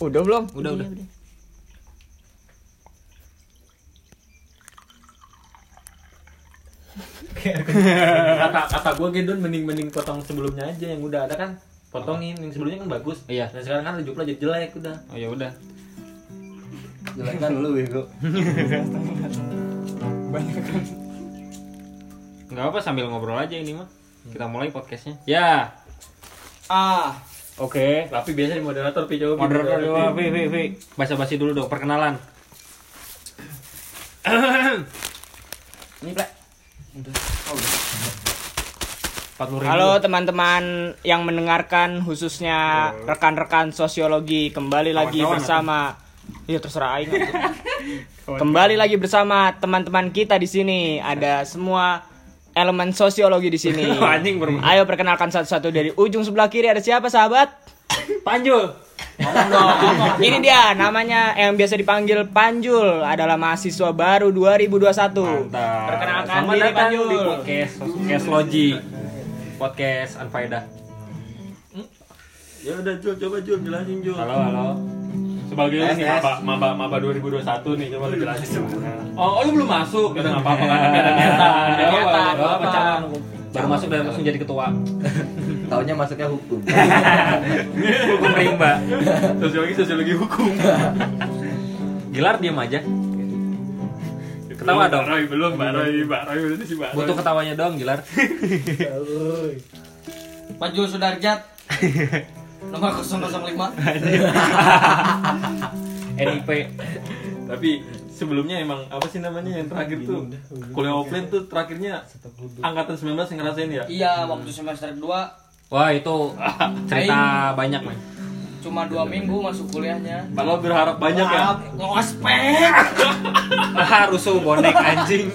Udah belum? Udah, udah. kata kata gue Gedon mending mending potong sebelumnya aja yang udah ada kan potongin yang sebelumnya kan bagus Iya. dan sekarang kan Jupla jadi jelek udah Oh ya udah. Jelek kan lu bego. Banyak kan. Enggak apa sambil ngobrol aja ini mah. Kita mulai podcastnya. Ya. Ah, Oke. tapi biasa di moderator pi coba Pi. Moderator coba, Vi, Vi, Vi. Basa-basi dulu dong, perkenalan. ini Plek. Ribu. Halo teman-teman yang mendengarkan khususnya rekan-rekan sosiologi kembali lagi Kawan-kawan bersama Iya terserah aing. Kembali lagi bersama teman-teman kita di sini. Ada semua elemen sosiologi di sini. Anjing Ayo perkenalkan satu-satu dari ujung sebelah kiri ada siapa sahabat? Panjul. Ini dia namanya yang biasa dipanggil Panjul adalah mahasiswa baru 2021. Mantap. Perkenalkan Selamat diri Panjul. di podcast podcast Logi. Podcast Anfaedah. ya udah Jul coba Jul jelasin Jul Halo, halo. Sebagai maba maba maba 2021 nih coba lu jelasin oh, oh lu belum masuk ya udah nggak apa-apa kan ada niatan Ada niatan. Baru masuk dan langsung jadi ketua. Taunya masuknya hukum. Hukum rimba. sosiologi sosiologi hukum Gilar diam aja. Ketawa dong. Roy belum Mbak Roy Mbak Roy udah sih Mbak Roy. Butuh ketawanya dong, Gilar. Panjul Sudarjat nomor 005 NIP. tapi sebelumnya emang apa sih namanya yang terakhir tuh? Kuliah offline tuh terakhirnya angkatan 19 yang ngerasain ya? Iya waktu semester 2 Wah, itu cerita banyak, men. cuma dua minggu masuk kuliahnya. Padahal berharap banyak ya? Ngospek. Ah, rusuh bonek anjing.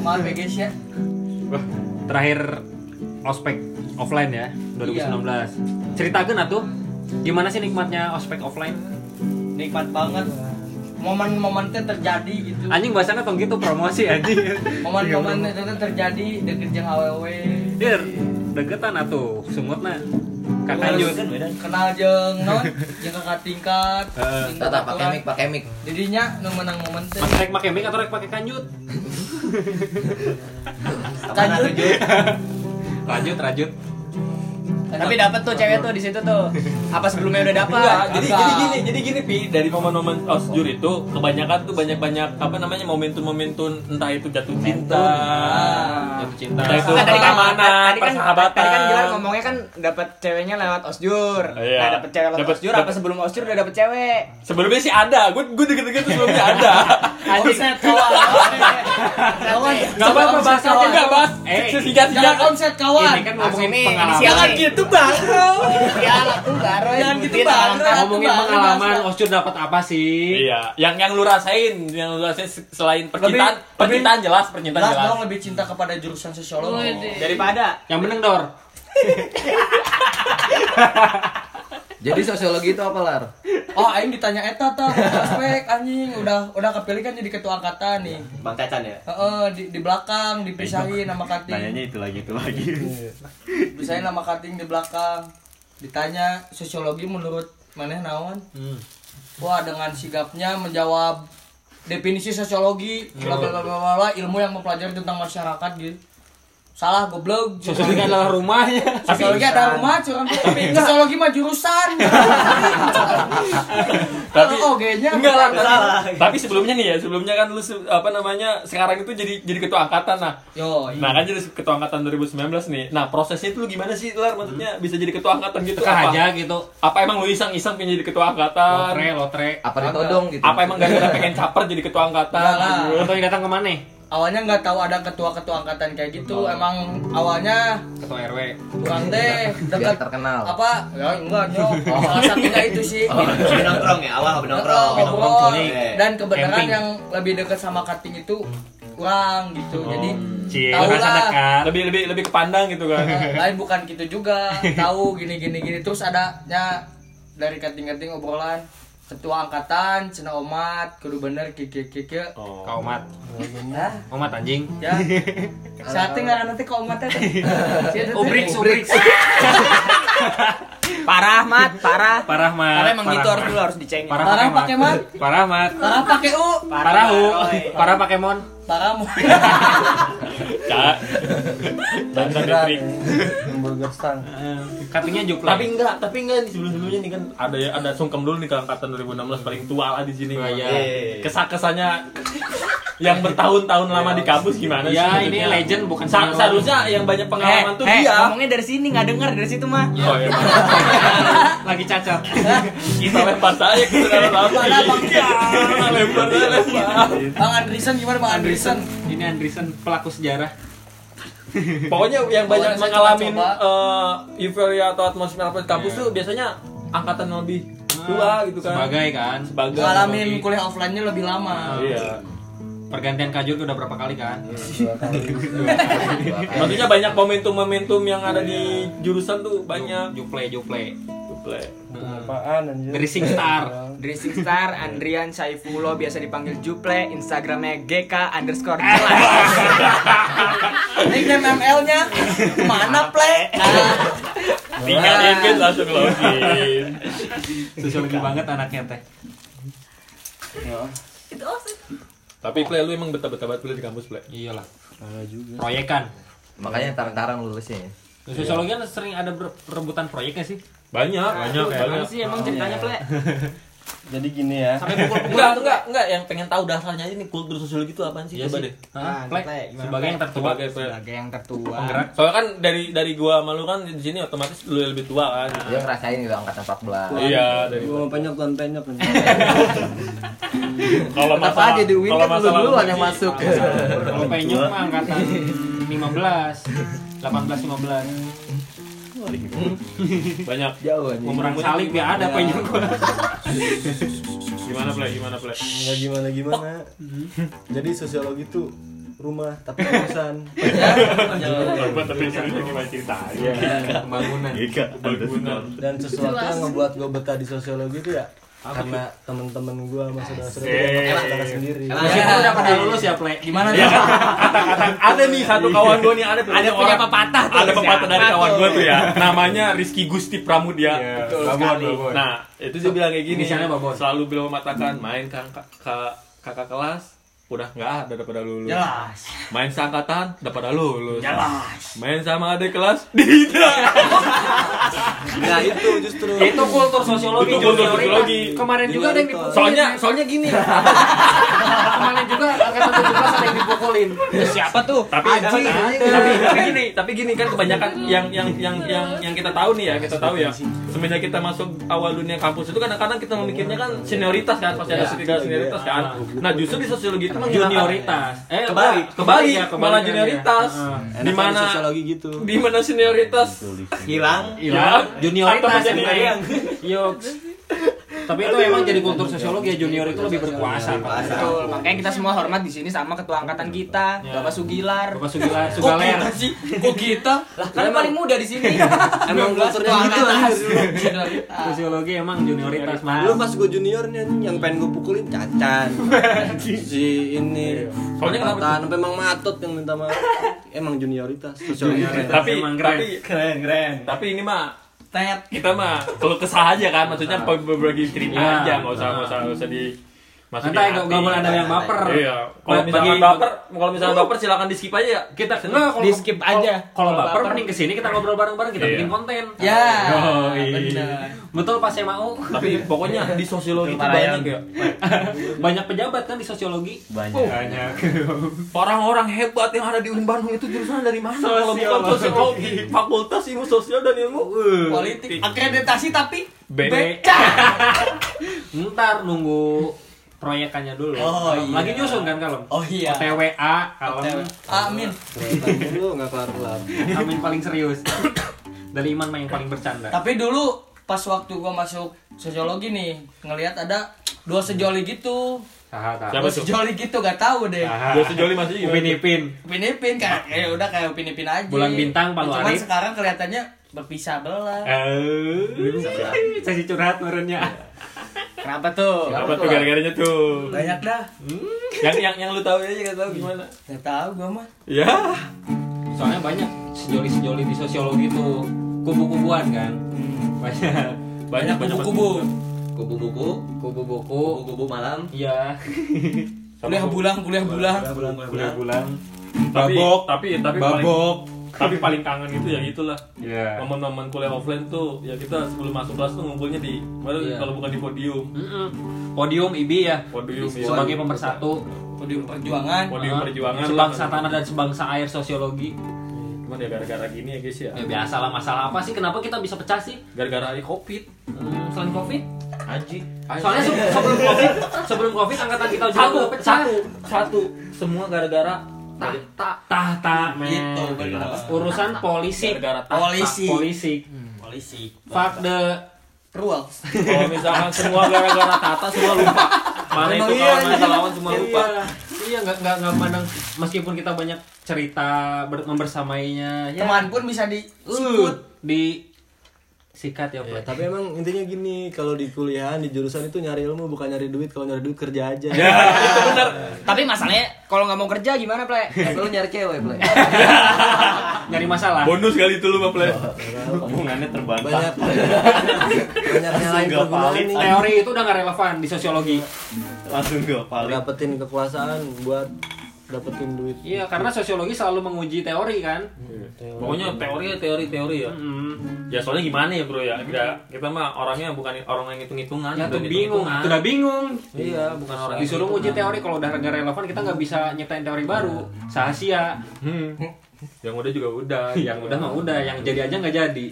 maaf ya guys ya. Terakhir ospek offline ya, 2019. Ceritakan atuh gimana sih nikmatnya ospek offline? nikmat banget momen-momen itu terjadi gitu Anjing bahasanya tong gitu promosi anjing. momen-momen itu terjadi deket jeung awewe Dir, deketan atuh sumutna. Kakanjut. kenal jeung non jeung kakak tingkat Tata pakai mic, pakai mic. jadinya nu menang momen teh Mas rek pakai mic atau rek pakai kanjut? Lanjut. Lanjut, lanjut. Tapi dapat tuh cewek tuh di situ tuh. Apa sebelumnya udah dapat? Jadi jadi gini, jadi gini Pi, dari momen-momen osjur itu kebanyakan tuh banyak-banyak apa namanya momentum-momentum entah itu jatuh cinta, Jatuh cinta. entah itu Nah, tadi kan pertemanan, tadi kan persahabatan. tadi kan Gilar ngomongnya kan dapat ceweknya lewat osjur. Iya. Nah, dapat cewek lewat Dapet- osjur apa sebelum osjur udah dapat cewek? Sebelumnya sih ada, gue gue deket-deket sebelumnya ada. Omset kawan kawan Gak apa-apa bahas aja enggak bahas. Eh, jangan singkat. omset kawan Ini kan ngomongin Ini pengalaman. inisialnya gitu bang Ya, tuh baru Jangan gitu, Bang. ngomongin pengalaman osjur dapat apa sih? Iya, yang yang lu rasain, yang lu rasain se- selain percintaan, Lebih- percintaan jelas, percintaan jelas jelas. dong lebih cinta kepada jurusan sosiologi daripada Yang menang dor. Jadi sosiologi itu apa, Lar? oh aing ditanya eta tah aspek anjing udah udah kepilih kan jadi ketua angkatan nih. Bang Cacan ya? Heeh, di, di belakang dipisahin nama kating. Nanyanya itu lagi itu lagi. pisahin nama kating di belakang. Ditanya sosiologi menurut maneh naon? Wah dengan sigapnya menjawab definisi sosiologi bla bla bla bla, ilmu yang mempelajari tentang masyarakat gitu salah goblok Sosiologi adalah rumahnya. sosiologi ada rumah curang tapi sosiologi mah jurusan Tapi oh nya enggak lah, tapi, tapi sebelumnya nih ya, sebelumnya kan lu apa namanya sekarang itu jadi jadi ketua angkatan nah. yo iya. Nah kan jadi ketua angkatan 2019 nih. Nah prosesnya itu lu gimana sih Lar? Maksudnya bisa jadi ketua angkatan gitu? Apa? aja gitu. Apa emang lu iseng-iseng pengen jadi ketua angkatan? Lotre, lotre. Apa ditodong gitu? Apa emang gara-gara pengen caper jadi ketua angkatan? Gitu. Atau yang datang ke mana? Awalnya nggak tahu ada ketua-ketua angkatan kayak gitu emang awalnya Ketua RW. kurang deh dekat terkenal. apa ya enggak nyok salah satunya itu sih Oh, hobi nongkrong ya, awal hobi nongkrong. Oh, ngobrol. culik. dan kebenaran Camping. yang lebih dekat sama cutting itu kurang gitu jadi Cie, tahu lah dekat. Lebih lebih lebih kepandang gitu kan. lain bukan gitu juga tahu gini gini gini terus adanya dari cutting cutting obrolan ketua angkatan cina omat kudu bener kiki kiki Kau mat. nah Omat anjing. ya saatnya nggak nanti kau omatnya tuh Ubrik, ubrik. Parah mat, parah. Parah mat. Karena emang parah, gitu harus dulu harus dicengin. Parah Parah pakai mat. Parah mat. Parah pakai u. Parah hu. Parah pakai mon. Parah mu. Cak. Dan trik. Hamburger stand. Katanya juplek. Tapi enggak, tapi enggak nih sebelum-sebelumnya nih kan ada ada sungkem dulu nih angkatan 2016 paling tua lah di sini. Oh, iya. Kesah-kesannya yang bertahun-tahun lama di kampus gimana sih? Ya, ini legend bukan Sa- seharusnya yang banyak pengalaman tuh eh, dia. ngomongnya dari sini nggak dengar dari situ mah. Oh iya. lagi cacat. Kita lempar saja ke saudara lama. Bang? Lempar aja, lempar. Bang Andrisen gimana Bang Andrisen? Ini Andrisen pelaku sejarah. Pokoknya yang banyak Pokoknya saya mengalami coba-coba. eh, euforia atau atmosfer apa di kampus tuh biasanya angkatan lebih tua gitu kan. Sebagai kan. Sebagai Ngalamin sebagai- kuliah offline-nya lebih lama. Iya. Pergantian kajur udah berapa kali kan? Maksudnya banyak momentum-momentum yang ada di jurusan tuh banyak. Juple juple. Duple. Apaan anjir? Dressing star. Dressing Star Andrian Saifullah biasa dipanggil Juple, Instagramnya GK underscore jelas. Nickname ML-nya mana play? Tinggal invite langsung login. Sosiologi banget anaknya teh. Tapi play lu emang betah-betah banget play di kampus play. Iyalah. Proyekan. Makanya tarang-tarang lulusnya. ya. Sosiologi kan sering ada ber- rebutan proyeknya sih. Banyak, banyak, Gimana sih emang ceritanya Ple? Jadi gini ya. Sampai pukul-pukul. Enggak, enggak, enggak yang pengen tahu dasarnya ini kultur sosiologi itu apaan sih? Iya Coba sih. deh. Hah? Ah, Plek, sebagai yang tertua. Sebagai yang tertua. Penggerak. Soalnya kan dari dari gua malu kan di sini otomatis lu lebih tua kan. Dia ngerasain gitu angkatan 14. Iya, dari Gua mau penyok tuan penyok. kalau Tetap aja di Win kan dulu duluan yang masuk. Kalau penyok mah angkatan 15, 18 15. banyak. Jauh anjing. Umurang salib ya ada penyok gua. Gimana play? Gimana play? Nggak gimana gimana. Jadi sosiologi itu rumah tapi urusan. Buat tapi cerita gimana ceritanya? Pembangunan. Bangunan. Dan sesuatu yang ngebuat gue betah di sosiologi itu ya karena temen-temen gue sama saudara-saudara saudara sendiri. Meskipun udah pada lulus ya, Plek. Gimana Ya, tuh? kata-kata ada nih satu kawan gue nih ada Ada punya pepatah tuh. ada pepatah dari kawan gue tuh ya namanya Rizky Gusti Pramudia Betul sekali. nah itu dia bilang kayak gini Babon. selalu beliau mengatakan main kakak kakak kelas udah nggak ada udah pada lulus Jelas. main seangkatan udah pada lulus Jelas. main sama adik kelas tidak justru. Itu kultur sosiologi. Itu kultur sosiologi. Kemarin juga ada yang dipukulin. soalnya soalnya gini kemarin juga angkatan 17 ada yang dipukulin. Siapa tuh? tapi tapi, tapi tapi gini tapi gini kan kebanyakan yang yang yang yang yang kita tahu nih ya kita tahu ya. Semenjak kita masuk awal dunia kampus itu kadang-kadang kita memikirnya kan senioritas kan pasti ada senioritas senioritas kan. Nah justru di sosiologi itu Junioritas. Eh, kebalik. kebalik. Ya, malah kebalikannya. junioritas. Ah. di mana sosiologi gitu. di mana senioritas? Hilang. Ya Junioritas. Sebenarnya. Yoks. Tapi itu emang jadi kultur sosiologi ya junior itu lebih berkuasa. Pak. Betul. Makanya kita semua hormat di sini sama ketua angkatan kita, Bapak Sugilar. Bapak Sugila Kok Sugaler. kita sih? Kok kita? Lah, kan paling muda di sini. Emang kulturnya gitu anjir. Sosiologi emang junioritas mas. Dulu pas gue junior nih yang pengen gue pukulin Cacan. si ini. Soalnya kenapa sampai Mang Matot yang minta maaf. Emang junioritas sosiologi. tapi Emang keren. keren keren tapi ini mah Tet. kita mah kalau kesah aja kan maksudnya berbagi cerita Iya. aja nggak usah nggak usah nggak usah di masukin Santai, hati. nggak boleh ada yang baper. iya kalau Bagi- misalkan baper kalau misalkan baper silakan di skip aja ya Kita enggak kalau Di skip aja. Kalau Kalau baper mending ke sini kita ngobrol bareng-bareng kita Iya. bikin konten. Ya. Yoi. Benar. Betul pas saya mau. tapi pokoknya di sosiologi itu banyak ya. ya Banyak pejabat kan di sosiologi. banyak orang-orang hebat yang ada di Uin Bandung itu jurusan dari mana kalau bukan sosiologi fakultas ilmu sosial dan ilmu eh, Politik. Akreditasi tapi B. B. Ntar nunggu proyekannya dulu. Oh, iya. Lagi nyusun kan kalau. Oh iya. TWA kalau Amin. Dulu nggak kelar-kelar. Amin paling serius. Dari Iman mah yang paling bercanda. Tapi dulu pas waktu gua masuk sosiologi nih ngelihat ada dua sejoli gitu. Saha Siapa Dua tuh? sejoli gitu gak tahu deh. Gue sejoli masih Upin Ipin. Upin Ipin kayak ya udah kayak Upin Ipin aja. Bulan Bintang, Palu Cuman Arif. sekarang kelihatannya berpisah belah. Eh, sesi curhat menurutnya. Kenapa tuh? apa tuh gara-garanya tuh Banyak dah. yang yang yang lu tahu aja nggak tahu gimana Gak tahu gua mah. ya Soalnya banyak sejoli-sejoli di sosiologi itu kubu-kubuan kan. banyak banyak banyak Kubu-kubu. Kubu buku, kubu buku kubu-kubu malam. iya Kuliah bulan, kuliah bulan. bulan-bulan tapi Babok. tapi tapi paling babok tapi paling kangen itu ya gitulah iya. Momen-momen kuliah offline tuh ya kita sebelum masuk kelas tuh ngumpulnya di mana Iya. kalau bukan di podium. Mm-mm. podium IBI ya. Podium ya. sebagai pemersatu. Podium perjuangan. podium perjuangan. Sebangsa lah. tanah dan sebangsa air sosiologi. Cuman ya gara-gara gini ya guys ya. Ya biasa lah masalah apa sih? Kenapa kita bisa pecah sih? Gara-gara ada covid. Hmm, selain covid? Haji. soalnya se- sebelum covid sebelum covid angkatan kita juga satu pecah. satu satu. Semua gara-gara tahta tahta men. Gitu, urusan polisi. Tahta. Polisi. polisi. Polisi. fuck the Rules. kalau misalkan semua gara-gara tata semua lupa. Mana itu Emang kawan iya, mana lawan semua lupa. Iya, iya nggak nggak nggak mandang meskipun kita banyak cerita ber, membersamainya ya. Teman pun bisa di uh, di sikat ya, Pak. tapi emang intinya gini, kalau di kuliahan di jurusan itu nyari ilmu bukan nyari duit, kalau nyari duit kerja aja. itu benar Tapi masalahnya kalau nggak mau kerja gimana, Ple? Lu nyari cewek, Play. nyari masalah bonus kali itu lu mah play Omongannya terbantah. Banyak banyak nyalain nih. teori itu udah nggak relevan di sosiologi Langsung gue paling. Dapetin kekuasaan buat dapetin duit. iya karena sosiologi selalu menguji teori kan? Pokoknya teori. Teori teori ya. Mm. ya soalnya gimana ya bro ya? Kita kita mah orangnya bukan orang yang hitung hitungan ya tuh bingung itu udah bingung. Iya bukan orang disuruh uji teori kalau udah nggak relevan kita nggak bisa nyiptain teori baru. Sahasia Hmm. yang udah juga udah. Yang udah mah udah yang jadi aja nggak jadi.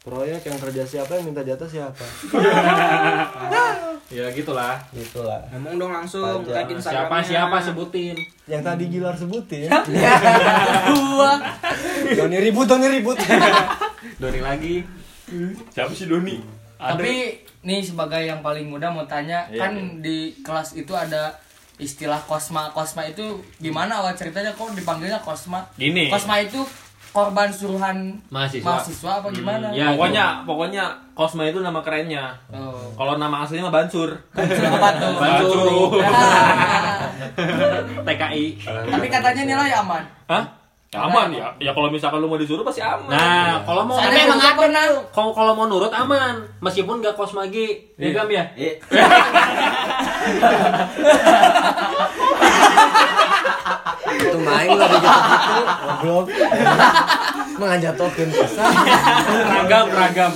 Proyek yang kerja siapa yang minta jatah siapa? ya gitulah Gitulah. Ngomong dong langsung, Pajak. tag siapa siapa sebutin Yang tadi Gilar sebutin. Dua. Doni ribut, Doni ribut. Doni lagi siapa sih Doni Tapi nih sebagai yang paling muda mau tanya, Iya, kan di kelas itu ada istilah kosma. Kosma itu gimana awal ceritanya kok dipanggilnya kosma? Gini. Kosma itu korban suruhan Mahasiswa. mahasiswa apa gimana? ya pokoknya pokoknya Cosma itu nama kerennya Oh. kalau nama aslinya mah Bansur Apa tuh? Bansur. TKI Tapi katanya nilai aman. Hah? Ya, aman ya. Ya kalau misalkan lu mau disuruh pasti aman. nah kalau mau Soalnya emang ada kalau kalau mau nurut aman meskipun nggak kosmagi Iya. ya Gam ya Itu main lah gitu-gitu. Goblok. Mengajatokeun pesan. ragam ragam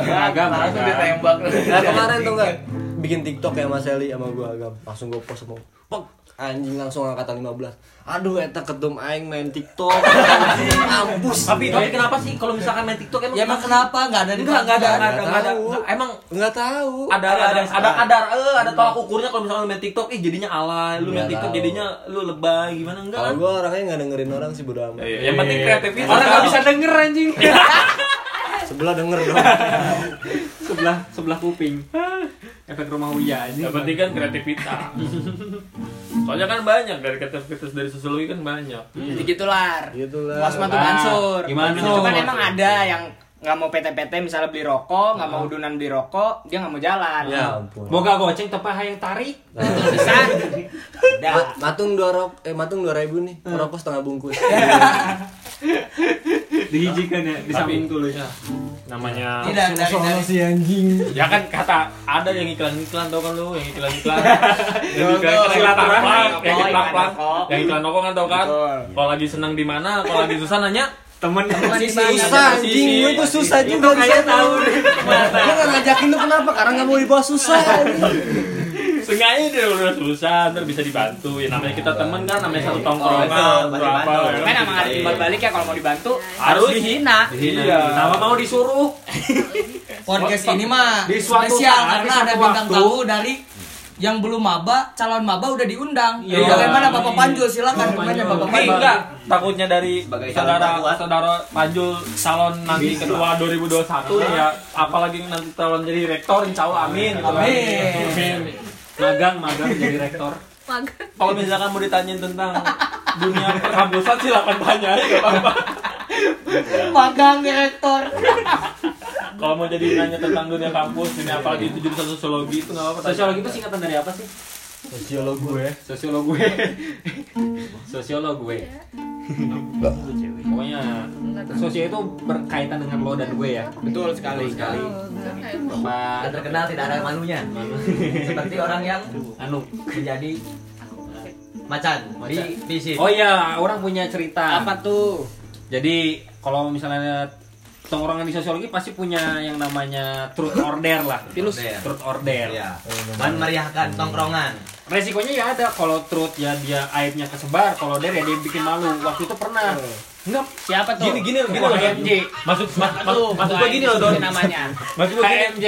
Ragam. Langsung ditembak. Nah kemarin tuh enggak bikin TikTok ya Mas Eli sama gua agam. Langsung gua post sama Pok, anjing langsung angkatan 15. Aduh eta ketum aing main TikTok. Ampus. Tapi tapi kenapa sih kalau misalkan main TikTok emang Ya emang kenapa? Enggak ada di enggak enggak ada enggak ada Nggak enggak ada. Nggak, Emang Enggak tahu. ada ada ada ada kadar eh ada tolak ukurnya kalau misalkan lu main TikTok ih jadinya alay, lu main Nggak TikTok jadinya lu lebay gimana enggak Kalau kan? gua orangnya nggak dengerin orang sih bodo amat. Iya, Yang penting kreativitas. orang nggak bisa denger anjing Sebelah denger dong. sebelah sebelah kuping efek rumah Uya anjing Yang penting kan kreativitas. Soalnya kan banyak dari kreativitas dari sosiologi kan banyak. Jadi gitulah. Gitu lah. Kosma tuh Ah, bansur. gimana? Cuman emang ada yang nggak mau PT-PT misalnya beli rokok, nggak mau udunan beli rokok, dia nggak mau jalan. Ya ampun. boga goceng tepa hayang tarik Bisa. Ma- matung dua rok eh matung dua ribu nih rokok setengah bungkus dihijikan ya di samping tulis Namanya Tidak dari dari si anjing. Ya kan kata ada yang iklan-iklan tau kan lu, yang iklan-iklan. yang Betul, iklan betul. silaturahmi, yang iklan iklan iklan rokok. yang iklan rokok kan tau kan. Kalau lagi senang di mana, kalau lagi susah nanya, temen. Susah anjing. gue tuh susah juga di sana. tahu. Gue nggak ngajakin tuh kenapa? Karena nggak mau dibawa susah sengaja dia udah susah, ntar bisa dibantu. Ya namanya kita temen kan, namanya satu tongkrongan, atau apa. ya Kan kan? emang ada timbal balik ya kalau mau dibantu Harus. harus dihina. Iya. sama mau disuruh podcast ini mah Di spesial karena ada bintang waktu. tamu dari yang belum maba, calon maba udah diundang. Iya. Bagaimana Bapak Panjul? Silakan Bapak Panjul. Bapak Tapi Panjul. enggak, takutnya dari Sebagai saudara saudara Panjul calon nanti ketua 2021 nih ya, apalagi nanti calon jadi rektor insya Allah amin. gitu kan. Amin. Amin. Magang magang jadi rektor. Kalau misalkan mau ditanyain tentang dunia perkampusan silakan tanya aja nggak apa-apa. Magang direktor. Kalau mau jadi nanya tentang dunia kampus, dunia apalagi itu jurusan sosiologi itu nggak apa-apa. sosiologi itu singkatan dari apa sih? Sosiolog gue sosiolog gue sosiolog gue pokoknya sosial itu berkaitan dengan lo dan gue ya. Betul sekali. Sekali. Dan Bapak terkenal tidak ada malunya. Seperti orang yang Anu. menjadi macan di visit. Oh iya, orang punya cerita. Apa tuh? Jadi kalau misalnya tongkrongan di sosiologi pasti punya yang namanya truth order lah. Order. Truth order. Ya. Memeriahkan tongkrongan. Resikonya ya ada kalau truth ya dia aibnya kesebar, kalau order ya dia bikin malu. Waktu itu pernah. Enggak, Siapa tuh? Gini gini gini loh. KMJ. Maksud mas, mas, maksud gua gini loh Don. namanya. Maksud gua gini. KMJ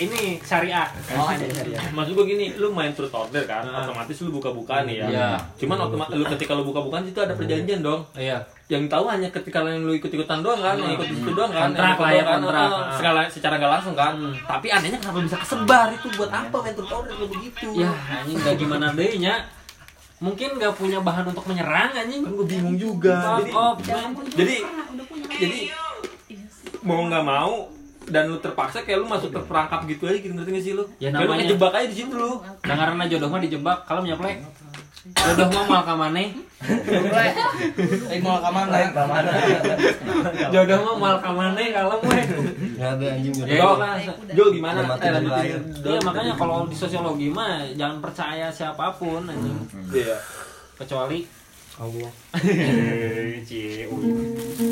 ini syariah. Oh, ada syariah. Maksud gua gini, lu main truth order kan, otomatis lu buka-bukaan nih ya. Iya. Cuman otomatis lu ketika lu buka-bukaan itu ada perjanjian dong. Iya. Yang tahu hanya ketika lu ikut-ikutan doang kan, yang ikut itu doang kan. Kontrak yang lah ya, doang kan, kontrak. eh, Secara, secara nggak langsung kan. Tapi anehnya kenapa bisa kesebar itu buat apa main truth order kayak begitu? Ya, anjing nggak gimana deh nya. Mungkin nggak punya bahan untuk menyerang anjing. kan gue bingung juga. Jadi, off. jadi jadi mau nggak mau dan lu terpaksa kayak lu masuk terperangkap gitu aja gitu ngerti gak sih lu? Ya, Kayak lu namanya- ngejebak aja di situ lu. Nah, karena jodoh mah dijebak, kalau nyaplek. Jodoh mah mal ka maneh. Eh mau ke mana? Jodoh mah mal ka maneh kalau gue. Nggak ada anjing jodoh. Jo gimana? Eh. Iya makanya kalau di sosiologi mah jangan percaya siapa pun anjing. Iya. Kecuali Allah. Cie,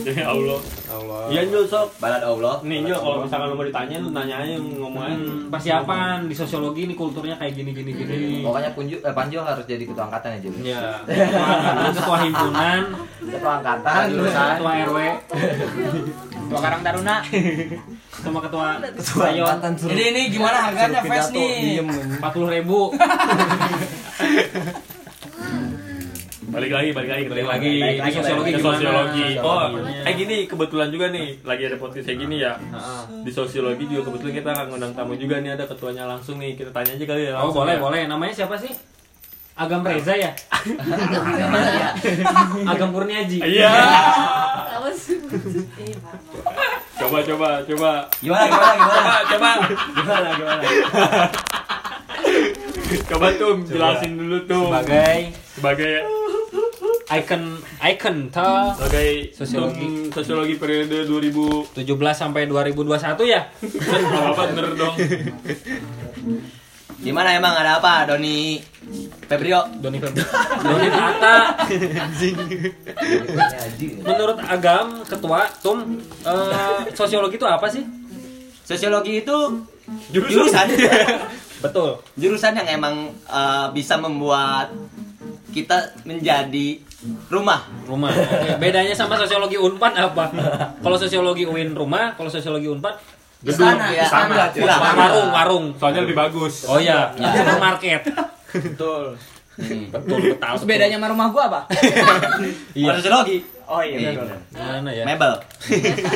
Ya Allah. Allah. Iya Jul sok. Balad Allah. Nih Jul kalau misalkan lu mau ditanya lu nanya aja ngomong aja. Hmm, persiapan di sosiologi ini kulturnya kayak gini gini gini. Pokoknya Punju, eh, Panjo harus jadi ketua angkatan ya Jul. Ya, ketua, ketua himpunan, Ketua angkatan, ketua RW, Tua Karang Taruna. sama ketua Ketua Sayon. Jadi ini gimana harganya Fest nih? Empat puluh ribu. Balik lagi, balik lagi, Balik lagi Balik di lagi, sosiologi sosiologi. Oh, kayak gini kebetulan juga nih lagi ada podcast kayak gini ya. Heeh. Di sosiologi juga kebetulan kita akan ngundang tamu juga nih ada ketuanya langsung nih. Kita tanya aja kali ya. Oh boleh ya. boleh. Namanya siapa sih? Agam Reza ya? Agam Kurniaji. Iya. Coba coba coba. Gimana gimana gimana? Coba coba. Gimana gimana? Coba tuh jelasin dulu tuh Sebagai sebagai icon icon toh sebagai Sosiologi. sosiologi periode 2000 17 sampai 2021 ya? apa bener dong. Gimana emang ada apa Doni Febrio? Doni Febri. Doni Tata. Menurut Agam ketua Tum eh, sosiologi itu apa sih? Sosiologi itu jurusan Betul. jurusan yang emang eh, bisa membuat kita menjadi rumah. Rumah. Oke, Bedanya sama sosiologi Unpad apa? Kalau sosiologi UIN rumah, kalau sosiologi Unpad Istana, Ya, istana. ya. warung, warung. Soalnya lebih bagus. Oh iya, supermarket. Betul. Betul, betul. Terus bedanya sama rumah gua apa? Iya. Sosiologi, Oh iya betul. Mana ya? mebel.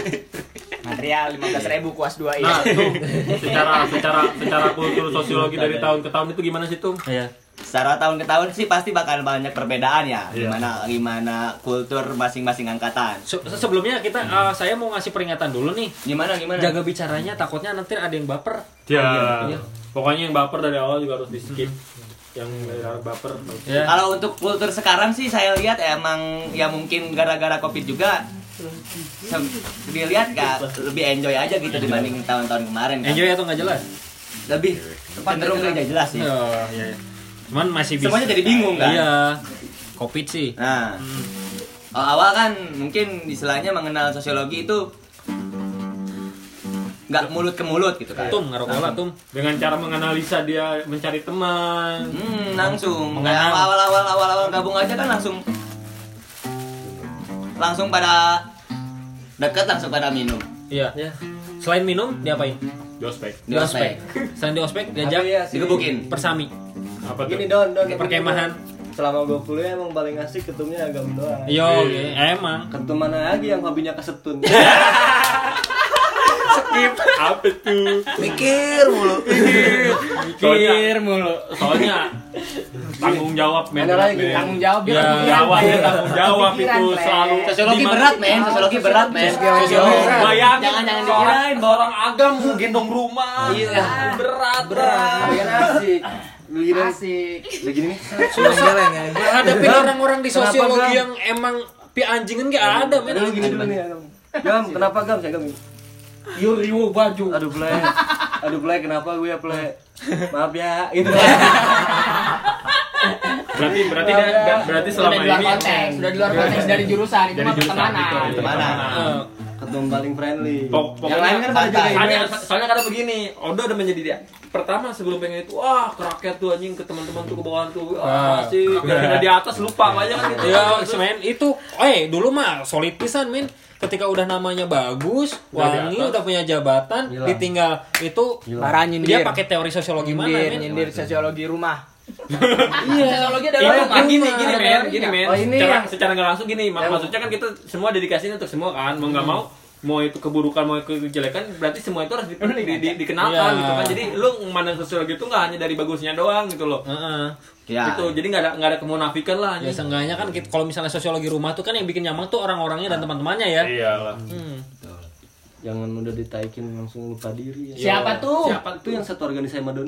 Material 15.000 kuas 2 Nah, iya. tuh secara secara secara kultur sosiologi dari tahun ke tahun itu gimana sih tuh? Iya. Secara tahun ke tahun sih pasti bakal banyak perbedaan ya. Iya. Gimana gimana kultur masing-masing angkatan. Se- sebelumnya kita eh, saya mau ngasih peringatan dulu nih. Gimana gimana? Jaga bicaranya takutnya nanti ada yang baper. Ya, Iya. pokoknya yang baper dari awal juga harus di skip. Yang dari awal baper. Ya. Kalau untuk kultur sekarang sih saya lihat emang ya mungkin gara-gara covid juga dilihat gak lebih enjoy aja gitu dibanding tahun-tahun kemarin kan. Enjoy atau nggak jelas? Lebih cenderung gak jelas sih. Oh, iya. Cuman masih bisa. Semuanya jadi bingung kan. Iya. Covid sih. Nah, awal kan mungkin istilahnya mengenal sosiologi itu nggak mulut ke mulut gitu kan. Tum, ngarok bola tum. Dengan cara menganalisa dia mencari teman. Hmm, langsung. Mengenal. Kayak awal-awal awal-awal gabung aja kan langsung langsung pada deket langsung pada minum. Iya. Selain minum, diapain? Jospek. Di ospek. Selain di ospek, diajak ya sih, Digebukin. persami. Apa tuh? Gini don, don. Perkemahan. Selama gue kuliah emang paling asik ketumnya agam doang. Yo, iya, emang. Ketum mana lagi yang hobinya kesetun? Apa tuh? Mikir mulu. Mikir mulu. Soalnya tanggung jawab men. Ada lagi, men. Tanggung jawab Ya, kepikiran, Jawab ya tanggung jawab itu selalu. Sosiologi berat, men. Sosiologi berat, men. Sosiologi. Bayangin Jangan jangan dikirain bahwa Orang agam gendong rumah. Iya. Berat, berat. Tapi kan asik. Begini nih. Hadapin orang-orang di Kenapa, sosiologi yang emang pi anjingan gak ada, men. Aduh, gini dulu nih. Gam, kenapa Gam? Saya Gam. Yo riwo baju. Aduh play. Aduh play, kenapa gue ya play? Maaf ya, gitu. Berarti berarti dia, berarti Sudah selama di luar ini konteks, sudah di luar konteks dari jurusan itu Dari mah pertemanan. gitu. Pertemanan. Ketum paling friendly. Pok- Yang pokoknya lain kan pada jaga soalnya, soalnya karena begini, Odo udah menjadi dia. Pertama sebelum pengen itu, wah kerakyat tuh anjing ke teman-teman tuh ke bawahan tuh, wah sih, udah di atas lupa banyak kan gitu. Ya, men itu, eh dulu mah solid pisan, men. Ketika udah namanya bagus, wangi, udah punya jabatan, Hilang. ditinggal itu nyindir. dia pakai teori sosiologi mana, nyindir, men? nyindir sosiologi rumah. Iya. Sosiologi adalah kan gini, rumah. gini Ada men, gini men. Oh, ini secara, yang- secara nggak langsung gini, mak- maksudnya kan kita semua dedikasi untuk semua kan, mau nggak mau mau itu keburukan mau itu kejelekan berarti semua itu harus di, di- di- dikenalkan Iya. gitu kan jadi lu memandang sosiologi itu nggak hanya dari bagusnya doang gitu loh Heeh. Ya. gitu jadi nggak ada nggak ada kemunafikan lah Ya seenggaknya kan kita- kalau misalnya sosiologi rumah tuh kan yang bikin nyaman tuh orang-orangnya dan teman-temannya ya. iya lah Hmm. Jangan udah ditaikin langsung lupa diri ya. Siapa tuh? siapa Itu yang satu organisasi sama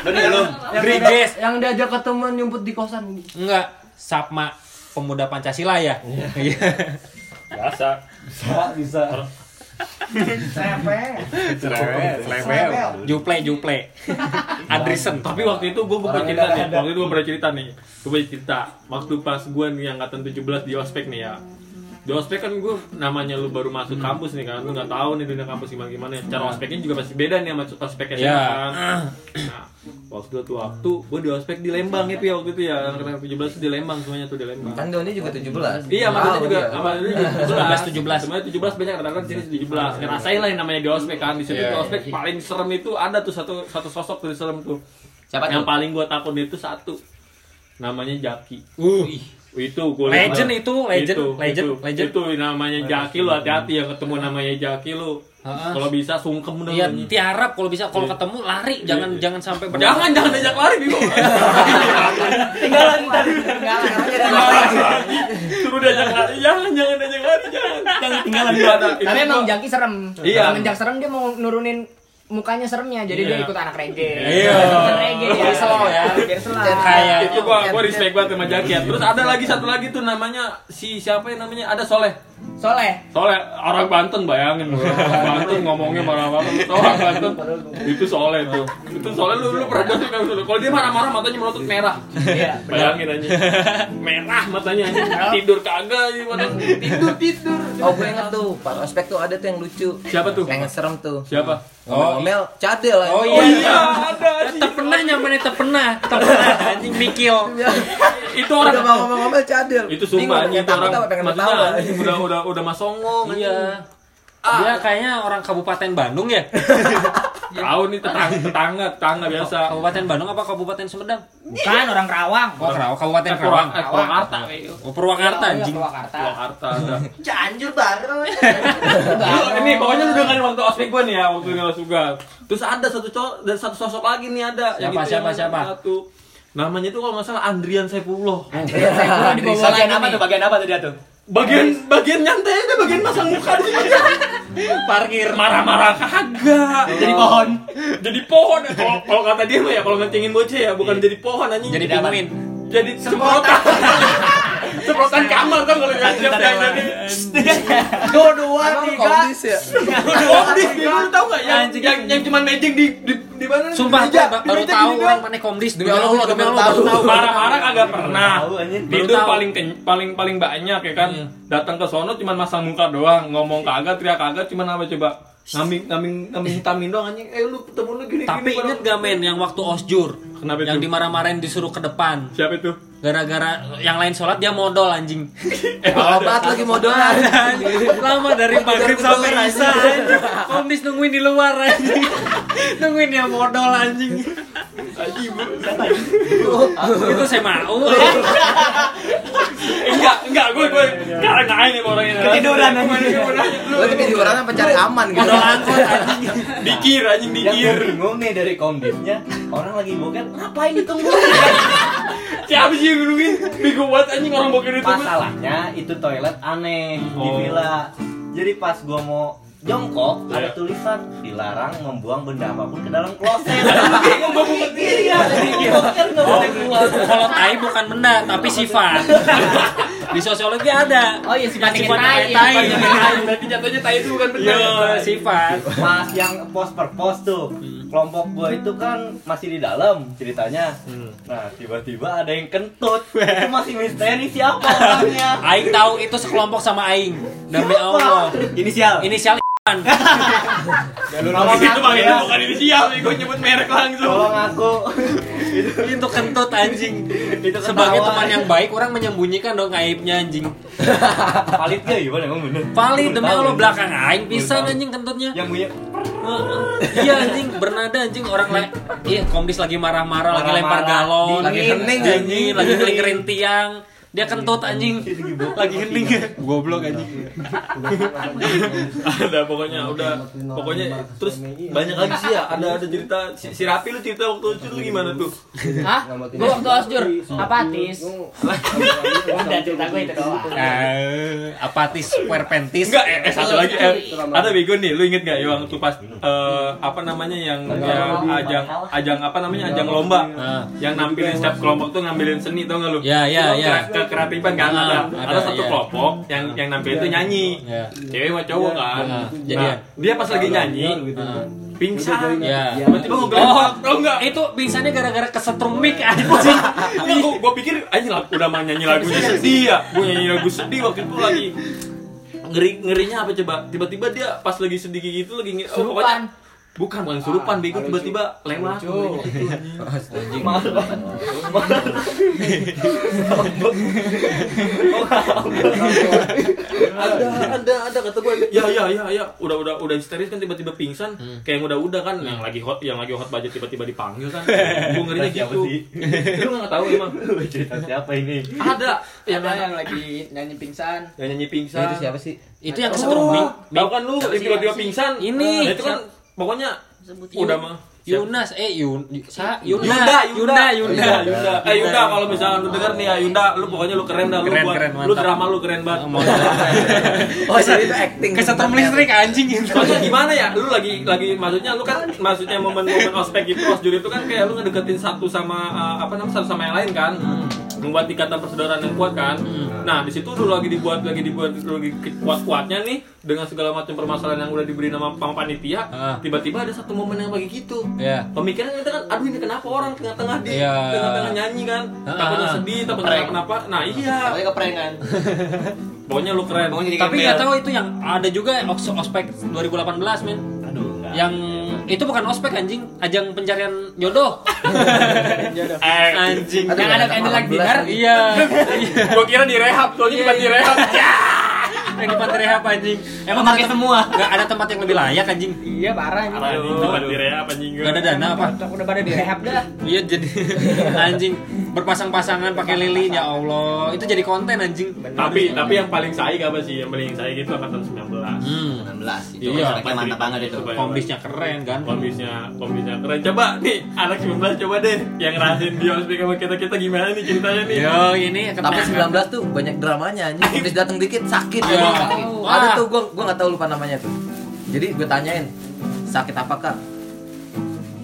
Doni. Doni belum. Yang Briges. dia- Yang diajak ketemuan nyumput di kosan. Enggak, Sapma pemuda Pancasila ya. Iya. biasa Bisa, bisa. Juple, Juple. Adrisen. tapi waktu itu gue pernah cerita nih waktu itu gue pernah cerita nih gue pernah cerita waktu pas gue nih angkatan 17 di ospek nih ya di ospek kan gue namanya lu baru masuk kampus nih kan lu nggak tahu nih dunia kampus gimana gimana cara ospeknya juga pasti beda nih sama ospek SMA Ya. kan nah waktu itu waktu gue di ospek di Lembang itu ya waktu itu ya angkatan 17 tuh di Lembang semuanya tuh di Lembang Kan Doni juga 17. Iya, makanya juga sama dulu 17. Semuanya 17 banyak di sini 17. Ngerasain lah yang namanya di ospek kan. Di situ Iya, di ospek paling serem itu ada tuh satu satu sosok tuh serem tuh. Siapa Yang tuh? paling gua takut itu satu. Namanya Jaki. Uh, Itu gua Legend lihat. itu, legend, Itu, legend, itu, legend. Itu namanya Jaki lu hati-hati ya ketemu namanya Jaki lu. Heeh. Kalau bisa sungkem dong. Iya, tiarap kalau bisa kalau ketemu lari, jangan Iya. jangan sampai ber- Jangan jangan diajak lari Bimo. Tinggalan tadi. Tinggalan. Suruh diajak lari. Jangan jangan diajak lari jangan. Jangan tinggalan Tapi emang Jaki serem. Iya. Semenjak serem dia mau nurunin mukanya seremnya jadi dia Iya. ikut anak reggae. Iya. Reggae. Biar slow ya. Kayak itu gua gua respect banget sama Jaki ya. Terus ada lagi satu lagi tuh namanya si siapa yang namanya ada Soleh. Soleh. Soleh orang Banten bayangin lu. Orang Banten ngomongnya marah banget. Orang Banten itu Soleh tuh. Itu Soleh lu lu pernah jadi kan kalau dia marah-marah matanya melotot merah. Iya. Bayangin aja. Merah matanya anjing. Tidur kagak mata tidur tidur. Oh, gue inget tuh, pas ospek tuh ada tuh yang lucu. Siapa tuh? Yang serem tuh. Siapa? Ngomel-ngomel, cadel lah. Oh Oh iya. iya, ada. Tak pernah nyampe tak pernah, tak pernah anjing mikil. Itu orang Udah mau ngomel-ngomel cadel. itu sumpah itu orang anjing udah udah udah masongong anjing. Iya. Dia kayaknya orang Kabupaten Bandung ya? Tahu nih tetangga tetangga tetangga biasa. Kabupaten Bandung apa Kabupaten Sumedang? Bukan orang Kerawang. Oh, Kerawang, Kabupaten Eh, Kerawang. Eh, Purwakarta. Oh, Purwakarta Iya, anjing. Purwakarta. Purwakarta. Cianjur baru. Ini pokoknya lu dengerin waktu ospek gue nih ya, waktu nggak suka. Terus ada satu cowok dan satu sosok lagi nih ada. Siapa, siapa, yang siapa? Namanya itu kalau nggak salah Andrian Saifullah. Saya di bawah Bagian apa tuh? Bagian apa tuh dia tuh? Bagian bagian nyantai aja, bagian masang muka di sini. Parkir marah-marah kagak. Jadi pohon. Jadi pohon. Kalau kalau kata dia mah ya kalau ngecengin bocah ya bukan jadi pohon anjing. Jadi pinguin. Jadi semprotan. Semprotan kamar kan kalau nggak siap jadi. Dua dua tiga. Komdis ya. Lu tahu nggak yang yang yang cuma magic di di di mana? Sumpah di baru tahu orang mana komdis Demi Allah, demi baru Allah baru tahu. tahu. marah-marah kagak pernah. Tahu. paling paling paling banyak ya kan. Datang ke sono cuma masang muka doang, ngomong kagak, teriak kagak, cuma apa coba? Ngambing ngambing ngambing hitamin doang anjing. Eh lu ketemu lu gini Tapi gini, inget gak men yang waktu osjur Kenapa yang itu? dimarah-marahin disuruh ke depan Siapa itu? gara-gara yang lain sholat dia modal anjing Obat lagi modolan. lama dari maghrib sampai isya anjing komdis nungguin di luar anjing nungguin dia modal anjing itu saya mau enggak, enggak, gue gue sekarang nggak ini orangnya. Ketiduran, anjing. Lu ketiduran apa cari aman gitu. modal angkot anjing Dikir anjing Yang gue dikir. bingung nih dari komdisnya Orang lagi boker Ngapain ditunggu Siapa sih yang nungguin? Bego banget anjing orang boker itu. Masalahnya itu toilet aneh di Oh. villa Jadi pas gua mau jongkok Iya. ada tulisan dilarang membuang benda apa pun ke dalam kloset. Bingung ya. Boker nggak boleh keluar. kalau tai bukan benda tapi sifat Di sosiologi ada. Oh iya, Sifat tai. tai. Berarti jatuhnya tai itu bukan benar. Yo, sifat. Pas yang post per post tuh, kelompok gua itu kan masih di dalam ceritanya. Nah, tiba-tiba ada yang kentut. Itu masih misteri siapa orangnya. Aing tahu itu sekelompok sama Aing. Demi Allah. Inisial. Inisial Kalau itu bang itu bukan inisial, gue nyebut merek langsung. Tolong aku. itu kentut anjing. Itu Sebagai teman yang baik, orang menyembunyikan dong aibnya anjing. Valid gak gimana emang bener? Valid demi Allah belakang Aing pisan anjing kentutnya. Yang punya Iya anjing bernada anjing orang lain. Iya komdis lagi marah-marah lagi lempar galon. lagi hening, anjing, lagi ngelingkerin tiang. Dia kentut anjing. Lagi hening. Goblok anjing. ada pokoknya udah pokoknya terus banyak lagi sih ya ada ada cerita si, si Rapi lu cerita waktu itu lu gimana tuh Hah? Gue waktu osjur apatis. Udah cerita gue itu doang. Eh, apatis puerpentis. enggak eh, eh, satu lagi eh, ada bego nih lu inget gak ya waktu pas eh, apa namanya yang yang ajang ajang apa namanya ajang lomba Ah. yang nampilin setiap kelompok tuh ngambilin seni tau gak lu Ya, ya, ya. Ke kerapipan kan? Ah, ada ada, ada satu iya. kelompok yang yang nampilin tuh nyanyi. Ya. cewek sama cowok kan? Ah, nah, jadian. dia pas lagi nyanyi Ah. pingsan. Ya. tiba-tiba ngobrol Oh, tau nggak? itu pingsannya gara-gara kesetrum mic. Anjing. Enggak, gua, gua pikir anjing lah udah mah nyanyi lagunya sedih ya. Gua nyanyi lagu sedih waktu itu lagi. Ngeri ngerinya apa coba? Tiba-tiba dia pas lagi sedih gitu lagi oh, pokoknya bukan bukan. surupan bego tiba-tiba lewat ada ada ada kata gue ya ya ya ya. Udah udah udah histeris kan tiba-tiba pingsan. Kayak yang udah udah kan yang lagi hot yang lagi hot budget tiba-tiba dipanggil kan. Gue ngerinya gitu lu nggak tahu emang. Cerita siapa ini? ada. Yang Ada yang lagi nyanyi pingsan. yang nyanyi pingsan. Itu siapa sih? Itu yang kesetrum mic. tahu kan lu? Yang tiba-tiba pingsan. Ini. Nah, itu kan pokoknya udah mah Yunas, eh Yun, Sa, Yunda, Yunda, Yunda, Yunda, Yunda, Yunda. Eh Yunda kalau misalnya lu denger nih ya Yunda, lu pokoknya lu keren dah lu Keren, buat keren, lu drama lu keren banget. Oh, jadi itu acting. Kesetrum listrik anjing gitu. Maksudnya gimana ya? Lu lagi lagi maksudnya lu kan maksudnya momen-momen ospek itu osjur itu kan kayak lu ngedeketin satu sama uh, apa namanya satu sama yang lain kan. Membuat ikatan persaudaraan yang kuat kan. Nah, di situ lu lagi dibuat lagi dibuat lagi kuat-kuatnya nih dengan segala macam permasalahan yang udah diberi nama sama panitia, Ah. tiba-tiba ada satu momen yang lagi gitu. Ya. Pemikiran kita kan, aduh ini kenapa orang tengah-tengah di Iya. tengah-tengah nyanyi kan, Ah. takutnya sedih, takutnya kenapa? Nah iya, Pokoknya keprengan. pokoknya lu keren. Pokoknya Tapi nggak tahu itu yang ada juga os- ospek 2018 men. Aduh, enggak. Yang itu bukan ospek anjing, ajang pencarian jodoh. Anjing. Yang ada candlelight dinner. Iya. gua kira di rehab, soalnya cuma di rehab. Yang di pantai rehab anjing. Emang Pakai semua. nggak ada tempat yang lebih layak anjing. Iya parah ini. Parah, ini tempat di rehab anjing gua. Gak ada dana apa? Udah pada direhab dah. Iya jadi anjing berpasang-pasangan pakai lilin ya Allah. Itu jadi konten anjing. Tapi tapi yang paling saik apa sih? Yang paling saik itu angkatan 19. Hmm. 19 itu Iya, mantap banget itu. Kombisnya keren kan. Kombisnya, kombisnya keren. Coba nih, anak 19 coba deh yang ngerasain di ospek sama kita-kita gimana nih ceritanya nih. Yo ini Tapi 19 tuh banyak dramanya anjing. Habis datang dikit sakit. Iya. Ada tuh gua gua enggak tahu lupa namanya tuh. Jadi gue tanyain, sakit apa kak?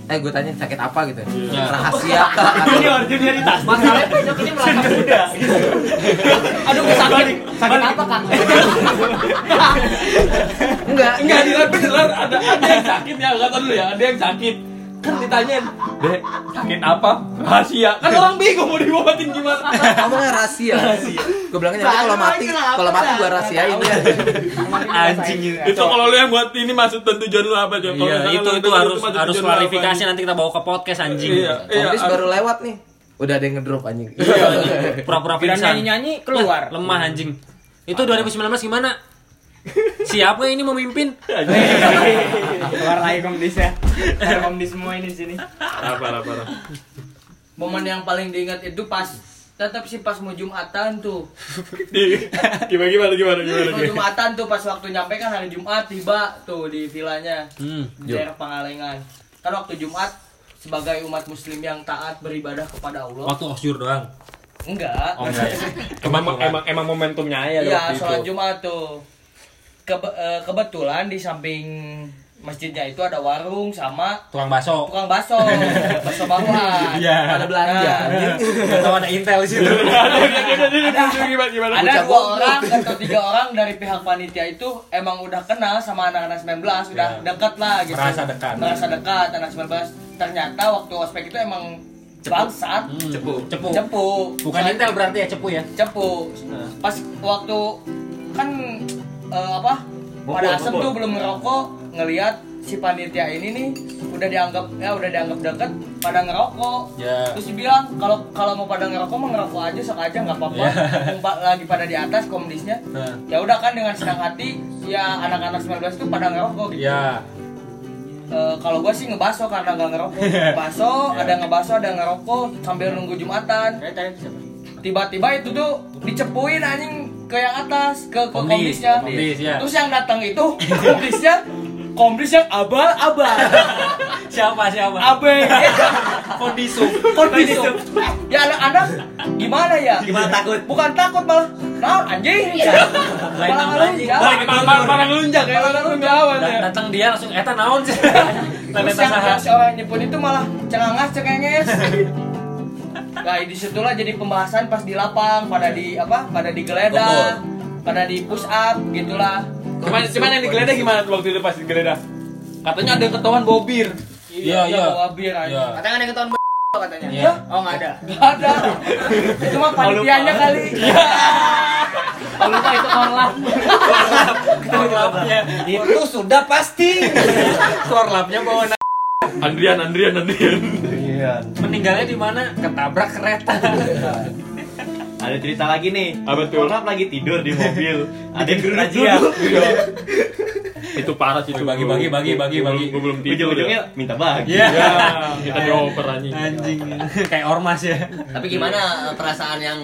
Eh gue tanyain sakit apa gitu. Iya. Rahasia kak. Junior, junioritas. Masalahnya besok ini merasa muda. Aduh, gue sakit. Sakit apa, Kang? Enggak. Enggak, di beneran ada ada yang sakit ya, kata dulu ya, ada yang sakit. Kan ditanyain, "Dek, sakit apa?" Rahasia. Kan orang bingung mau diobatin gimana. Ngomongnya rahasia. Gue bilangnya nanti kalau mati, kalau mati gue rahasiain ya. anjing itu. Kalau lu yang buat ini maksud dan tujuan lu apa? Kalau Iya, itu itu harus harus klarifikasi nanti kita bawa ke podcast anjing. Iya, iya. Baru lewat nih. Udah ada yang ngedrop anjing. Iya. Pura-pura pingsan. nyanyi-nyanyi keluar. Lemah anjing. Itu 2019 gimana? Siapa ini memimpin? Keluar lagi komdis ya. Komdis semua ini di sini. Parah, parah. Momen yang paling diingat itu pas tetap sih pas mau Jumatan tuh. Di- Gimana gimana gimana gimana? Mau Jumatan tuh pas waktu nyampe kan hari Jumat tiba tuh di vilanya Hmm. di daerah Pangalengan. Kan waktu Jumat sebagai umat muslim yang taat beribadah kepada Allah. Waktu osjur doang. Enggak. Oh enggak ya. Emang emang emang momentumnya ya Iya, waktu itu. sholat Jumat tuh. Kebe- eh, kebetulan di samping masjidnya itu ada warung sama Tukang bakso. tukang bakso, bakso bawahan. Iya. Ada belanja. Nah, Gak tahu ada intel di situ. ada dua orang atau tiga orang dari pihak panitia itu emang udah kenal sama anak-anak 19 udah Ya. deket lah gitu Merasa dekat. merasa dekat anak 19 ternyata waktu ospek itu emang bangsat Cepu. Cepu. cepu Bukan Soalnya- intel berarti ya cepu ya. cepu pas waktu kan eh, apa? Pada asem tuh belum ngerokok ngelihat si panitia ini nih udah dianggap ya udah dianggap deket pada ngerokok. Ya. terus dibilang kalau kalau mau pada ngerokok mah ngerokok aja sok aja nggak apa-apa. Mumpung pa- lagi pada di atas komdisnya. Nah. ya udah kan dengan senang hati ya anak-anak 19 itu pada ngerokok gitu. Ya. Eh, kalau gua sih ngebaso karena nggak ngerokok. Baso ada ngebaso ada ngerokok sambil nunggu jumatan. Tiba-tiba itu tuh dicepuin anjing ke yang atas ke, ke Komdis, komdisnya komdis, ya. terus yang datang itu komdisnya komdis yang abal abal Siapa siapa? abe Kondisu. kondisi ya anak-anak gimana ya Gimana takut? bukan takut malah naon anjing Lain malah turun. malah ngelunjak ya malah ngelunjak Dat- Datang dia langsung eta naon sih. Terus yang si orang nyepun itu malah cengangas cengenges. Nah, di situlah jadi pembahasan pas di lapang, pada di apa? Pada digeledah, pada di push up, gitulah. Cuman cuman yang digeledah gimana tuh waktu itu pas digeledah? Katanya ada yang ketahuan bawa bir. Iya, iya. bawa bir aja. Iya. Katanya ada yang ketahuan katanya. Iya. Oh, enggak ada. Gak ada. itu mah panitianya kali. Kalau lupa itu korlap. Korlapnya. Itu sudah pasti. Korlapnya bawa na- Andrian, Andrian, Andrian. meninggalnya di mana? Ketabrak kereta. Ada cerita lagi nih. Apa tuh? Lagi tidur di mobil. Ada yang razia. Itu parah sih itu. Bagi, bagi, bagi, bagi, bagi. Gue belum tidur. Ujung-ujungnya minta bagi. Iya. Ya, kita dioper anjing. Anjing. Kayak ormas ya. Tapi gimana perasaan yang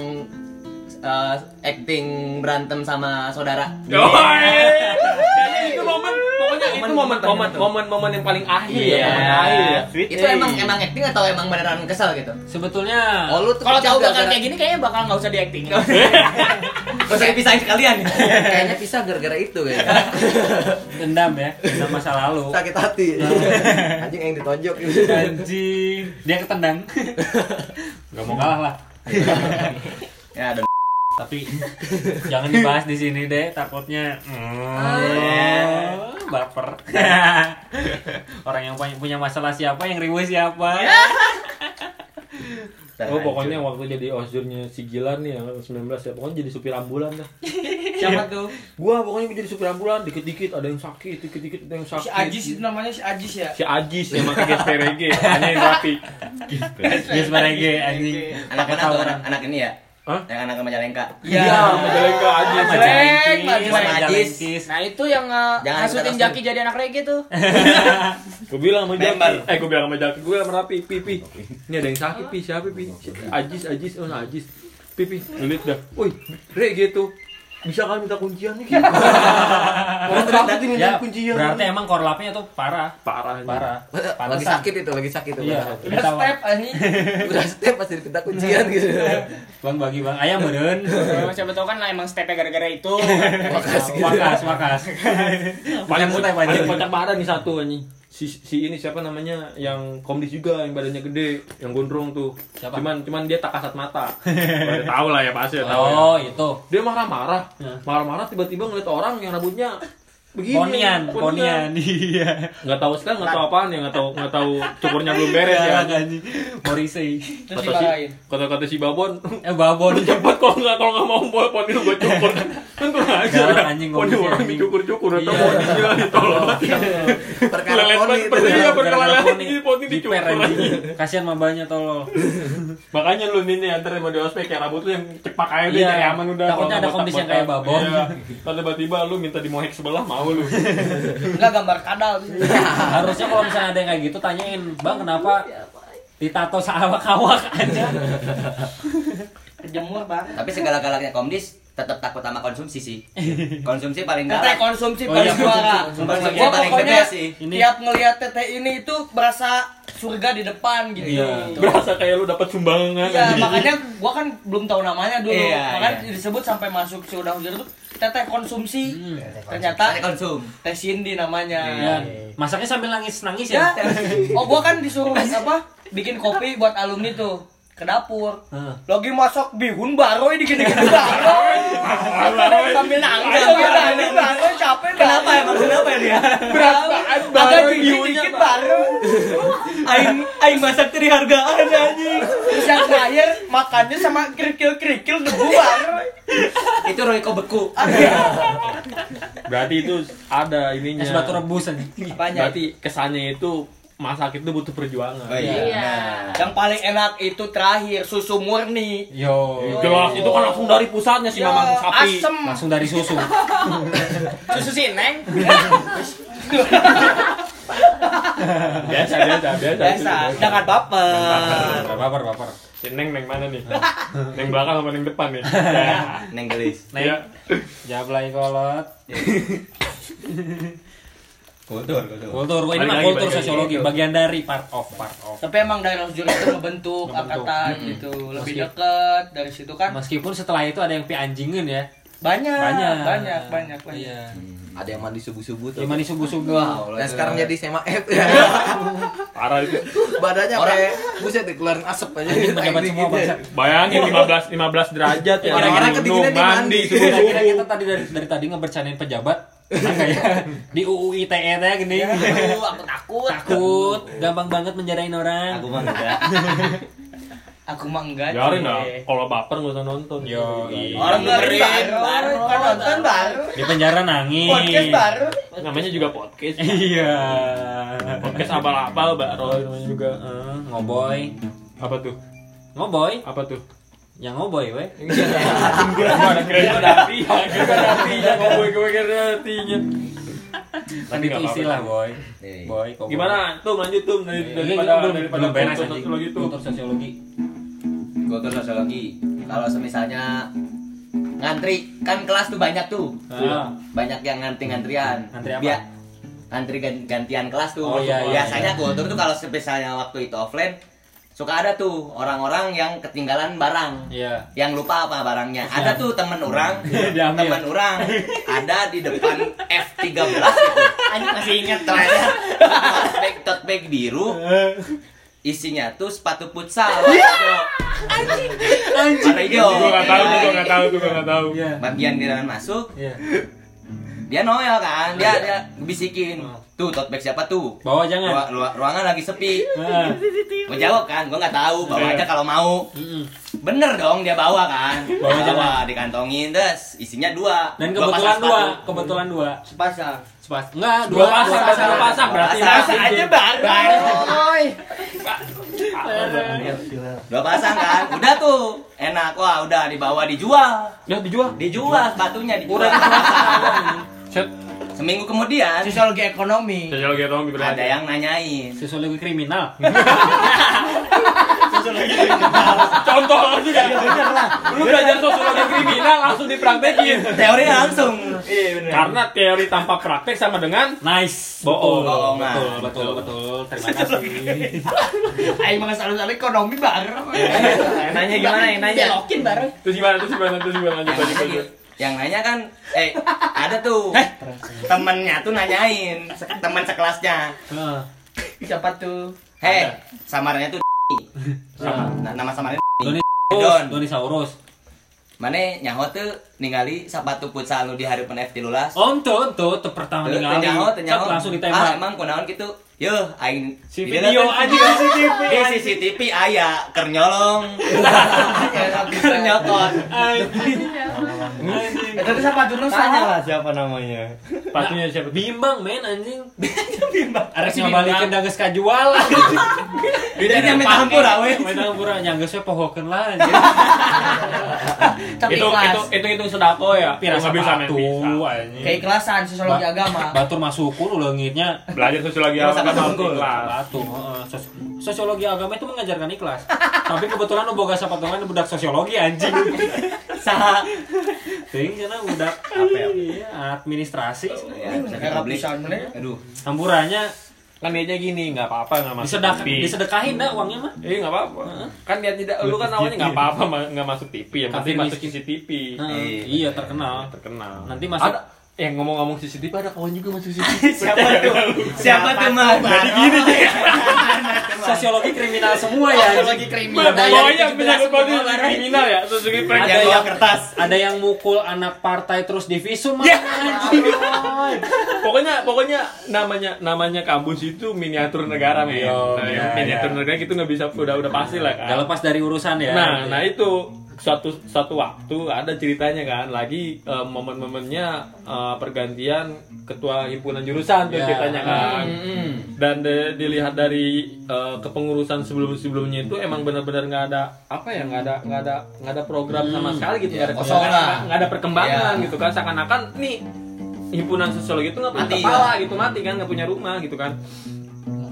eh, acting berantem sama saudara? Oh, eh. itu momen pokoknya itu momen momen momen momen yang paling akhir ya, Iya. momen akhir ya. Sweet. Itu emang emang acting atau emang beneran kesel gitu? Sebetulnya Oh lu Kalau tahu bakal kayak gini kayaknya bakal nggak usah di acting. Gak usah dipisahin sekalian. kayaknya pisah gara-gara itu ya. dendam ya, dendam masa lalu. Sakit hati. Anjing yang ditonjok. Anjing, dia ketendang. Gak mau kalah lah. Ya, ada Tapi jangan dibahas di sini deh, takutnya hmm, baper. Orang yang punya- masalah siapa, yang riweh siapa? Oh pokoknya waktu jadi osjurnya si Gilan nih yang 19 ya pokoknya jadi supir ambulan dah. Siapa tuh? Gua pokoknya jadi supir ambulan dikit-dikit ada yang sakit, dikit-dikit ada yang sakit. Si Ajis itu namanya si Ajis ya. Si Ajis yang pakai GSPRG, hanya yang rapi. Yes, mereka anjing. anak. Anak, anak ini ya? Hah? Yang anak Majalengka. Iya. Majalengka Ajis. Majalengka, Majalengkis. Nah, itu yang uh, ngasutin Jaki jadi anak reggae tuh. Gue bilang sama Jaki, eh gue bilang sama Jaki, gue bilang sama Rapi, Pipi, ini ada yang sakit, Pi, siapa, Pi? Ajis, Ajis, oh Ajis, Pipi, lihat dah, woi, re gitu, bisa kan minta kuncian nih? gitu. Orang takut ini Ya, kuncian. berarti emang korlapnya tuh parah. Parah. Parah. lagi Pantesan. sakit itu, lagi sakit itu. Iya. Udah step anjing. Udah step pasti dipinta kuncian gitu. Bang bagi bang, ayam meren. Oh, siapa tahu kan lah emang stepnya gara-gara itu. Wakas, wakas, wakas. Paling Mutai, paling kocak parah nih satu anjing. Si, si ini siapa namanya yang komdis juga yang badannya gede yang gondrong tuh Siapa? cuman cuman dia tak kasat mata Udah tahu lah ya pasti ya tahu ya. Oh, itu. dia marah-marah Ya. marah-marah tiba-tiba ngeliat orang yang rambutnya begini Ponian, ponian. Iya. nggak tahu sekarang nggak tahu apaan ya nggak tahu nggak tahu cukurnya belum beres ya anjing. Morrissey. Terus kata si kata kata si babon Eh babon. cepat kalau nggak kalau nggak mau bawa poni lu gue cukur kan aja ya anjing, poni ngomongnya, orang anjing. cukur atau Iya. poni gila ditolong Perkara Lelet poni. Iya, perkenalan poni. poni dicukur. anjing. Kasihan mabanya tolol. makanya lu nih antar mau di ospek kayak rambut lu yang cepak aja deh Iya. aman udah Takutnya Kalau ada kondisi yang kayak babon. Iya. Tiba-tiba lu minta di mohek sebelah mau lu Enggak gambar kadal. Harusnya kalau misalnya ada yang kayak gitu tanyain, "Bang, kenapa ditato seawak-awak aja?" Kejemur, Bang. Tapi segala-galanya komdis tetap takut sama konsumsi sih. Konsumsi paling Tete galak. konsumsi Oh, paling iya, juara. Konsumsi Gua paling pokoknya gede sih. Ini- tiap ngelihat tete ini itu berasa surga di depan gitu. Iya. berasa kayak lu dapat sumbangan Iya, makanya gua kan belum tahu namanya dulu. Iya, makanya iya. disebut sampai masuk sudah hujan itu kita teh konsumsi ternyata Teh konsum. teh Cindy namanya Ya, masaknya sambil nangis-nangis ya. ya oh gua kan disuruh apa bikin kopi buat alumni tuh ke dapur. Heeh. lagi masak bihun baroy dikit dikit baroy. Sambil nangis. Sambil nangis. Baroy capek Kenapa emang kenapa ya dia? berat banget. agak dikit dikit baroy Aing aing masak teri hargaan anjing. terus yang terakhir makannya sama kerikil kerikil debu baroy. Itu Royco beku. Berarti itu ada ininya. Es batu rebus aja. banyak Berarti kesannya itu masak itu butuh perjuangan. Oh iya. Iya. yang paling enak itu terakhir susu murni Yo. Jelas itu kan langsung dari pusatnya si Ya, mamang sapi. asem Langsung dari susu. susu sineng Biasa biasa biasa. biasa jangan baper baper baper. Si Neng neng mana nih? neng belakang apa neng depan nih? Ya. Neng gelis. Neng. Ya. Jablay kolot. Kultur, kultur. Kultur, ini mah kultur sosiologi, bagian dari part of part of. tapi emang daerah juri itu ngebentuk angkatan gitu lebih Meski- deket dari situ kan Meskipun setelah itu ada yang pi anjingin ya. banyak Banyak. banyak banyak banyak Iya. Ada yang mandi subuh-subuh tuh. Lima di subuh-subuh. Nah sekarang jadi sema F Parah itu. Badannya kayak buset dikeluarin asap aja. Kayak semua bangsat. Bayangin 15 15 derajat ya. Orang-orang di mandi mandi. subuh subuh. kita tadi dari dari tadi ngebercandain pejabat. Kayak di UU ITE teh gini. Aduh, aku takut Takut, gampang banget menjarain orang. Aku mah enggak. aku mah enggak Biarin Cie. lah. Kalau baper nggak usah nonton. Yo, orang dengerin baru kan nonton baru Di penjara nangis. podcast baru Namanya juga podcast. Iya. Podcast abal-abal, Mbak Roy namanya juga. Ngoboy. Apa tuh? Ngoboy, Apa tuh? Yang ngoboy we. Gue ada kira ada artinya, gue ada artinya, gue gue kira artinya. Tapi itu istilah boy. Iya. Boy, kok Gimana? Tuh lanjut tuh dari Iya, daripada daripada belum beres sosiologi tuh. Kultur sosiologi. Kultur sosiologi. Kalau semisalnya ngantri kan kelas tuh banyak tuh. Ah. Banyak yang ngantri-ngantrian. Ngantri apa? Biar ngantri gan- gantian kelas tuh. Oh, iya, iya, Biasanya iya. kultur tuh kalau misalnya waktu itu offline suka ada tuh orang-orang yang ketinggalan barang. Iya. Yang lupa apa barangnya. Ada tuh temen orang, Diambil. temen orang ada di depan F13 gitu. Anjing masih inget ternyata. Tote bag, tote bag biru. Isinya tuh sepatu futsal. Anjing. Warna hijau. Gue nggak tahu, gue nggak tahu, gue nggak tahu. Iya. Bagian di dalam masuk, Iya. dia noel kan, dia dia bisikin. Tuh tote bag siapa tuh? Bawa jangan. Rua- ruangan lagi sepi. Gue jawab kan, gue nggak tahu, bawa aja kalau mau. Bener dong dia bawa kan. Bawa jangan. dikantongin terus isinya dua. Dan Dua kebetulan pasang dua, sepatu. kebetulan dua. sepasang Sepas. Enggak, Dua pasang, berarti dua pasang, berarti Dua pasang. masih aja baru Dua pasang kan. Udah tuh. Enak. Wah, udah dibawa dijual. Ya dijual. Dijual sepatunya dijual. Set. Seminggu kemudian sosiologi ekonomi Sosiologi ekonomi berarti. ada yang nanyain. Sosiologi kriminal. Contoh juga. Lu belajar sosiologi kriminal langsung dipraktekin. Teori langsung. Karena teori tanpa praktek sama dengan Nice. Bohong. Betul, betul, betul, betul. Terima kasih. aing mah selalu ekonomi baru Nanya gimana yang nanya? belokin bareng terus gimana terus gimana terus gimana lanjut Yang lanjut nanya, lanjut. Yang nanya kan, eh ada tuh temennya tuh nanyain, se- teman sekelasnya, Heeh. siapa tuh heh samarnya tuh Na- nama samarnya Doni Don. Saurus, Doni Saurus. mana nyaho tuh ningali sepatu futsal nu di hari pen F lulas. Oh, ente, ente, itu pertama ningali. nyaho, nyaho. Langsung Ah, ditembak. emang kunaon gitu. Yo, aing Si video aja di CCTV. Di CCTV aya keur nyolong. Ai, meu Nyokot. itu tuh siapa dulu salah siapa namanya. Sepatunya siapa? Bimbang men anjing. Bimbang. Arek Si ngabalikin da geus kajual. Dia nyampe hampura we. Main hampura nyanggeus we pohokeun lah anjing. tapi Itu kelas itu itu hitung sedako ya. Pira Nggak bisa pisah. anjing. keikhlasan sosiologi agama Batur masukun leungitnya Belajar sosiologi agama apa sama unggul? kelas. Batu, heeh. Sos- sosiologi agama itu mengajarkan ikhlas. Tapi kebetulan lu boga sapatungan budak sosiologi anjing. Saha. Ting cenah budak apa ya? Iya, administrasi. Ya. Aduh. Hampurannya kan dianya gini nggak apa-apa nggak masuk Disedak, TV disedekahin dah uangnya mah. Eh nggak apa-apa. Kan dia tidak lu kan awalnya nggak apa-apa nggak masuk TV yang penting Kafir masuk. CCTV. Heeh, iya terkenal. Terkenal. Nanti masuk ada yang ngomong-ngomong CCTV ada kawan juga masuk CCTV. Siapa tuh? Siapa tuh, Mas? Jadi gini sih. sosiologi kriminal semua ya. Sosiologi kriminal. Ada yang, menyangkut kriminal ya, sosiologi ada yang kertas. ada yang mukul anak partai terus divisum Ya. anjing. Pokoknya pokoknya namanya namanya kampus itu miniatur negara men. Nah, iya, miniatur iya. negara itu nggak bisa udah udah pasti lah kan. Gak lepas dari urusan ya. Nah, nah itu suatu suatu waktu ada ceritanya kan. Lagi eh, momen-momennya eh, pergantian ketua himpunan jurusan tuh Ya. ceritanya kan. Dan de- dilihat dari eh, kepengurusan sebelum-sebelumnya itu emang benar-benar nggak ada apa ya nggak ada nggak ada nggak ada program sama sekali gitu. Nggak ada kosong nggak lah. ada- nggak ada perkembangan Ya. gitu kan. Seakan-akan nih himpunan sosiologi itu nggak punya Mati, kepala gitu mati kan nggak punya rumah gitu kan.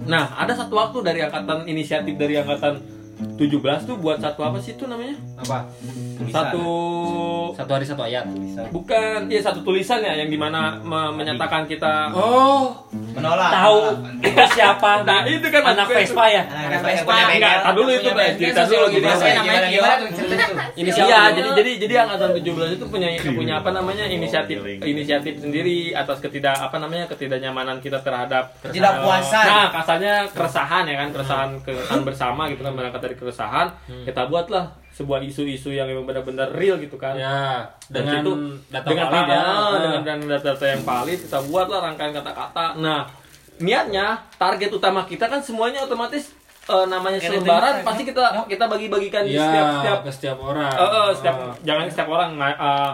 Nah ada satu waktu dari angkatan inisiatif dari angkatan 17 tuh buat satu apa sih itu namanya apa? satu Satu hari satu ayat. bukan ya satu tulisan ya yang di mana me- menyatakan kita Oh, Menolak. tahu itu siapa? Nah, itu kan anak. Vespa ya. Anak Vespa enggak tak dulu itu Pak. cerita dulu gimana dasar namanya gimana, gimana tuh. Inisial Iya, jadi jadi jadi angkatan 17 itu punya punya apa namanya inisiatif inisiatif sendiri atas ketidak apa namanya ketidaknyamanan kita terhadap Ketidakpuasan. Nah, kasarnya keresahan ya kan, keresahan keresahan bersama gitu kan berangkat dari keresahan, kita buatlah sebuah isu-isu yang memang benar-benar real gitu kan. Ya, Dan dengan itu data dengan valid ya. ah, Nah. dengan dengan data-data yang valid kita buatlah rangkaian kata-kata. Nah, niatnya target utama kita kan semuanya otomatis eh, namanya selebaran pasti kita kita bagi-bagikan di Ya, setiap setiap ke setiap orang. Eh, eh, setiap Ah. jangan setiap orang nah, eh,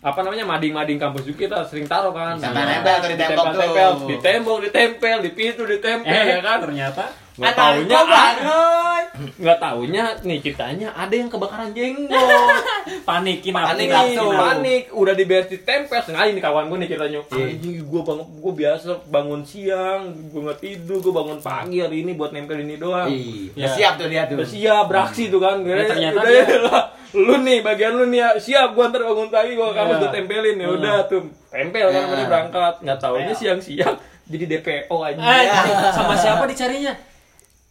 apa namanya mading-mading kampus juga kita sering taruh kan Tempel-tempel tuh di tembok di tembok ditempel di pintu ditempel Eh, ya kan ternyata nggak Anak taunya ah, nggak taunya nih kitanya ada yang kebakaran jenggot. Panikin panik panik. Udah diberes ditempel sengaja nih kawan gue nih ceritanya. Iya. anjing gue bang gue biasa bangun siang gue nggak tidur gue bangun pagi hari ini buat nempel ini doang. Iya. Ya. Siap tuh dia tuh. Siap beraksi tuh kan. Ya, ternyata udah ya lu nih bagian lu nih ya siap gua ntar bangun pagi gua kamu Ya. udah tempelin ya udah tuh. Tempel kan Ya. berarti berangkat. Nggak taunya siang-siang jadi DPO aja sama siapa dicarinya?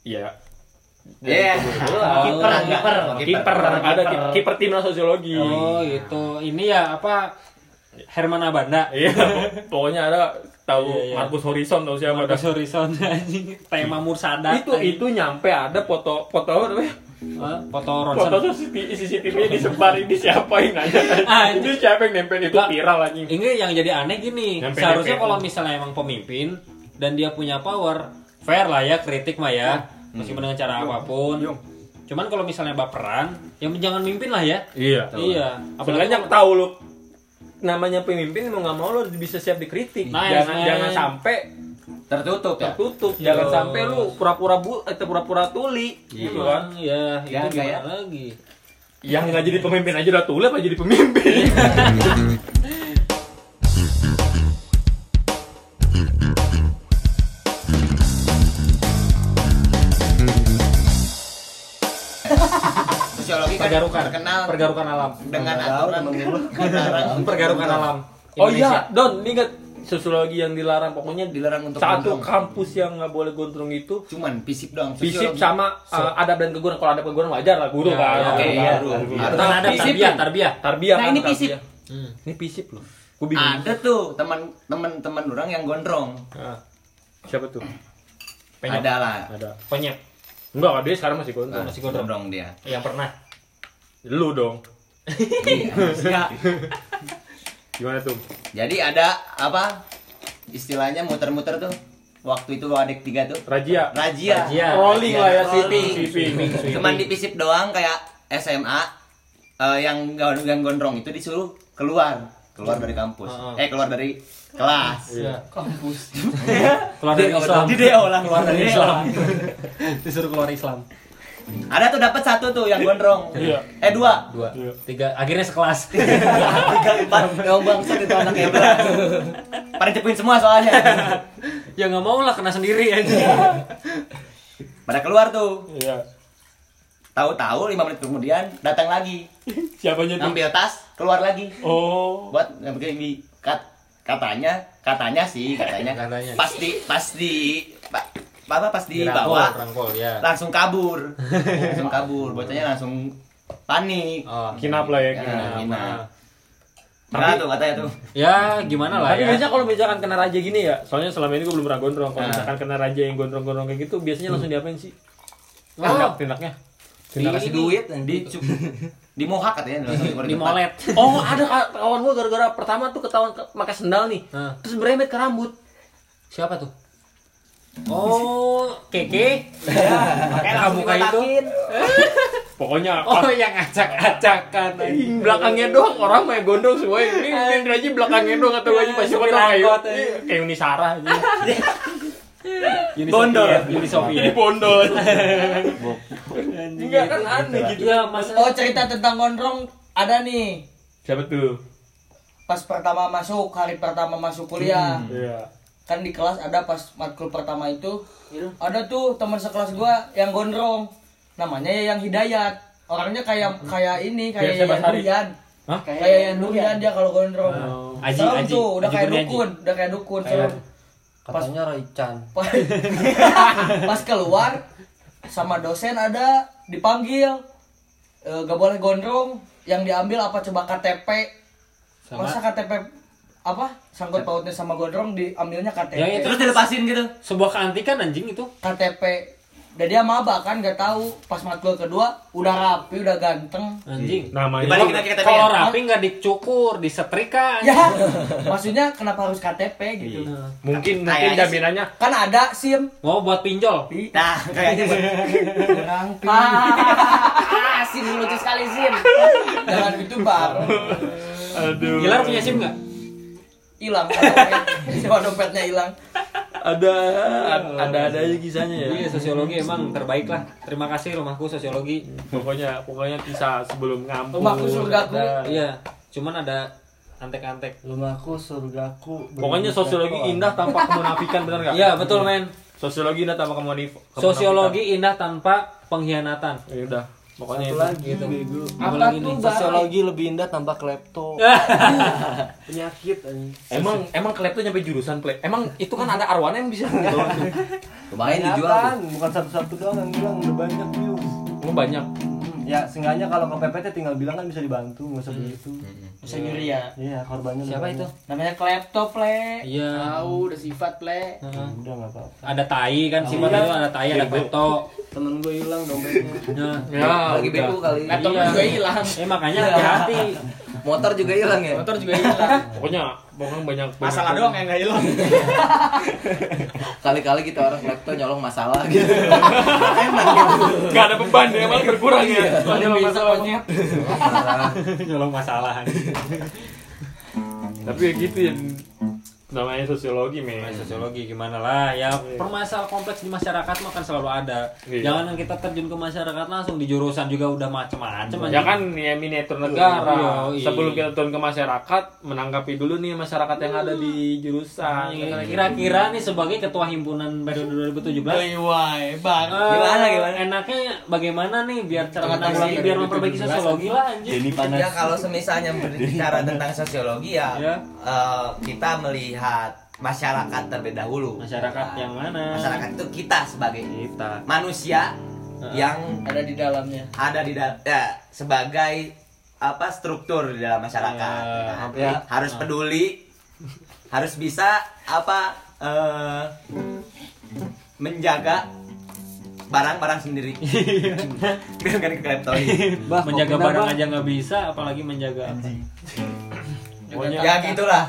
Iya Iya. kiper kiper, kiper ada ki- kiper timnas sosiologi Oh, itu. Ini ya apa? Herman Abanda. iya pokoknya ada tahu Iya, iya. Markus Horizon tahu siapa Marcus dah. Horizon anjing. Tema Mursada. itu itu nyampe ada foto foto apa namanya Eh, foto foto ronsen. CCTV CCTV disebar ini siapa yang nanya Anjing. itu siapa yang nempel itu viral anjing Ini yang jadi aneh gini. Nyampe Seharusnya kalau misalnya emang pemimpin dan dia punya power, fair lah ya kritik mah ya. Meskipun dengan cara apa pun. Cuman kalau misalnya baperan, yang jangan mimpin lah ya. iya Iya. Apalagi kalau- tahu lu namanya pemimpin mau nggak mau lu bisa siap dikritik. Nice, jangan man. jangan sampai Tertutup ya. tertutup, jangan sampai lu pura-pura bu atau pura-pura tuli gitu kan. Iya, itu Ya, gimana kayak- lagi? Yang nggak jadi pemimpin aja udah tuli apa jadi pemimpin. Pergarukan, terkenal pergarukan alam. dengan aturan Pergarukan alam. oh iya, Don, ingat sosiologi yang dilarang pokoknya dilarang untuk satu gondrong. kampus yang nggak boleh gondrong itu cuman fisip doang fisip sama uh, adab dan keguruan kalau adab keguruan wajar lah guru Ya, kan ya, oke, iya, kan, guru. guru. Ada tarbiyah, tarbiyah. tarbiyah Nah, kan, ini fisip. Hmm. ini fisip loh gue bingung ada tuh teman teman teman orang yang gondrong Ah, siapa tuh Penyok. ada lah ada Penyep. enggak dia sekarang masih gondrong Masih gondrong. gondrong dia Yang pernah. Lu dong Iya. gimana tuh jadi ada apa istilahnya muter-muter tuh waktu itu adek tiga tuh Razia Razia. Razia. rolling lah ya sweeping sweeping Cuman di pisip doang kayak SMA eh, yang yang gondrong itu disuruh keluar, keluar dari kampus. Heeh. Eh keluar dari kelas. Iya. kampus Keluar dari Islam. Di DO lah. Keluar dari Islam. Disuruh keluar Islam. Ada tuh dapat satu tuh yang gondrong. Iya. Eh dua. Dua, tiga, akhirnya sekelas. Tiga empat. Yang bangsat itu anak hebat. Pada cepuin semua soalnya. ya nggak mau lah kena sendiri aja. Pada keluar tuh. iya Tahu-tahu lima menit kemudian datang lagi. siapanya tuh Ngambil tas, keluar lagi. oh buat ngambil di kat, katanya katanya sih katanya, Katanya. pas di pas di Bapak pas dibawa rangkul ya. langsung kabur. langsung kabur. Bocahnya langsung panik. Oh, Kinap lah ya, Ya, kinap. kinap. Gimana tuh katanya tuh? ya gimana lah Tapi ya. biasanya kalau misalkan kena raja gini ya, soalnya selama ini gue belum pernah gondrong. Kalau Nah. misalkan kena raja yang gondrong-gondrong kayak gitu, biasanya langsung diapain sih? Oh. Tindak, tindaknya. Tindak kasih duit di di mohak katanya di molet. Oh, ada ka- kawan gue gara-gara pertama tuh ketahuan ke- pakai sendal nih. Nah. Terus beremet ke rambut. Siapa tuh? Oh, Keke. Kamu kayak itu. Pokoknya Oh, yang acak-acakan. Belakangnya doang orang main gondrong semua ini ini raja belakangnya doang atau lagi pas Supir gondrong kayak Uni Sarah aja. Uni Bondol. Uni. Ini bondol. Enggak kan aneh gitu. Iya, masa Oh cerita tentang gondrong ada nih. Siapa tuh? Pas pertama masuk, hari pertama masuk kuliah. Iya. Kan di kelas ada pas matkul pertama itu ada tuh teman sekelas gua yang gondrong. Namanya yang Hidayat. Orangnya kayak kayak ini, kayak Biasa yang. Durian. Hah? Kayak yang Durian dia kalau gondrong. Aji, Serem Aji. tuh, udah Aji kayak dukun, udah kayak dukun. serem. Katanya Raichan. Pas, pas keluar sama dosen ada dipanggil e, gak boleh gondrong yang diambil apa coba KTP Sama- masa KTP apa sangkut pautnya sama gondrong diambilnya KTP Ya, itu. Terus dilepasin gitu. Sebuah keantikan anjing itu. KTP dan dia maba kan gak tahu pas matkul kedua udah rapi udah ganteng Anjing. Namanya Dibalikin lagi KTP Kalau ya? rapi nggak dicukur, disetrika. ya maksudnya kenapa harus KTP gitu mungkin mungkin Kayaknya sih. jaminannya kan ada sim Mau buat pinjol. Nah, kayaknya buat Gerang, pi. Ah, sim lucu sekali sim. jangan gitu bang aduh Gilar punya SIM nggak? Hilang. Sewa dompetnya hilang ada ada ada aja kisahnya ya Iya, sosiologi emang terbaik lah. Terima kasih rumahku sosiologi. pokoknya pokoknya kisah sebelum ngampus Rumahku surgaku. ada. Iya, cuman ada antek-antek. Rumahku, surgaku. pokoknya sosiologi indah tanpa kemunafikan benar nggak Iya, betul men. sosiologi indah tanpa kemunafikan. Sosiologi indah tanpa pengkhianatan. ya udah pokoknya Satu itu lagi itu bego. Apa lagi tuh, nih? Sosiologi lebih indah tanpa klepto. Penyakit anjing. emang emang klepto nyampe jurusan play emang itu kan ada arwana yang bisa lumayan dijual. Bukan satu-satu doang yang bilang udah banyak views. oh banyak Ya, seenggaknya kalau ke PPT tinggal bilang kan bisa dibantu, nggak usah begitu. Bisa nyuri ya Iya, korbannya Siapa itu? namanya klepto ple Iya. Tahu udah sifat ple. Heeh. Udah nggak apa-apa. Ada tai kan sifat itu ada tai, ada klepto. Temen gue hilang dompetnya. Nah, ya Lagi bego kali. Laptop Iya. juga hilang. eh makanya hati-hati. Motor juga hilang ya? Motor juga hilang. pokoknya pokoknya banyak Masalah doang yang nggak hilang. Kali-kali kita orang laptop nyolong masalah gitu. nggak ada beban ya malah berkurang ya soalnya lo bisa masalah konyet Nyolong masalah. tapi ya gitu ya namanya sosiologi men. Nah, sosiologi gimana lah ya. Permasalahan kompleks di masyarakat mah kan selalu ada. Iya. jangan kita terjun ke masyarakat langsung di jurusan juga udah macem-macem ya kan ya miniatur negara. Iya, iya. sebelum kita turun ke masyarakat menanggapi dulu nih masyarakat yang ada di jurusan. Iya, kira-kira nih sebagai ketua himpunan periode 2017 Wai, bang Gimana, gimana? enaknya bagaimana nih biar cara sih, biar memperbaiki 2017. sosiologi lah anjir Ya kalau semisalnya berbicara tentang sosiologi ya, Ya. eh, kita melihat masyarakat terlebih dahulu. masyarakat yang mana Masyarakat itu kita sebagai kita manusia yang ada di dalamnya ada di dalam ya, sebagai apa struktur di dalam masyarakat. Ya, Nah, ya. Harus peduli, harus bisa apa eh, menjaga barang-barang sendiri. Biar nggak dikleptoin. Bah, menjaga barang aja nggak bisa apalagi menjaga apa pokoknya Ya gitulah.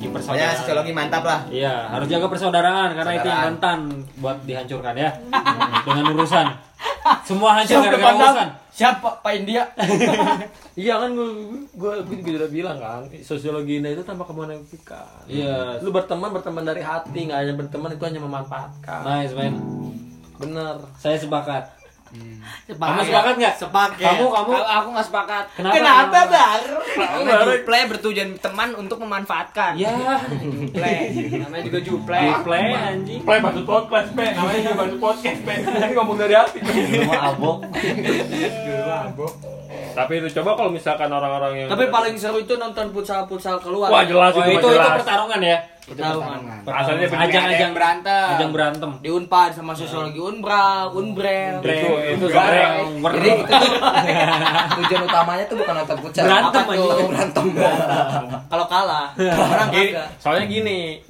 Di Pokoknya persaudaraan. sosiologi mantap lah. Iya, harus jaga persaudaraan karena itu yang rentan buat dihancurkan ya. Dengan urusan. Semua hancur gara-gara urusan. siapa Pak India iya kan gue gue juga udah bilang kan sosiologi indah itu tanpa kemunafikan Iya. lu berteman berteman dari hati nggak hanya berteman itu hanya memanfaatkan Nice, man. bener Saya sepakat. Sepakat. Kamu sepakat nggak? Sepakat. Kamu kamu Aku, aku nggak sepakat. Kenapa? kenapa bang Karena juple bertujuan teman untuk memanfaatkan. Ya, Juple. Namanya juga juple. play anjing. play batu podcast pe namanya juga batu podcast pe Ini ngomong dari hati Rumah abok. Tapi itu coba kalau misalkan orang-orang yang Tapi paling seru itu nonton futsal-futsal keluar. Wah jelas itu, itu mah itu jelas. pertarungan ya. Pertarungan. Asalnya. Ajang-ajang berantem. Ajang berantem. Di Unpad sama sosiologi Unbra, Unbrel. Itu itu Jadi itu tuh tujuan utamanya tuh bukan nonton futsal. Berantem aja. Berantem. Kalau kalah, orang kagak. soalnya gini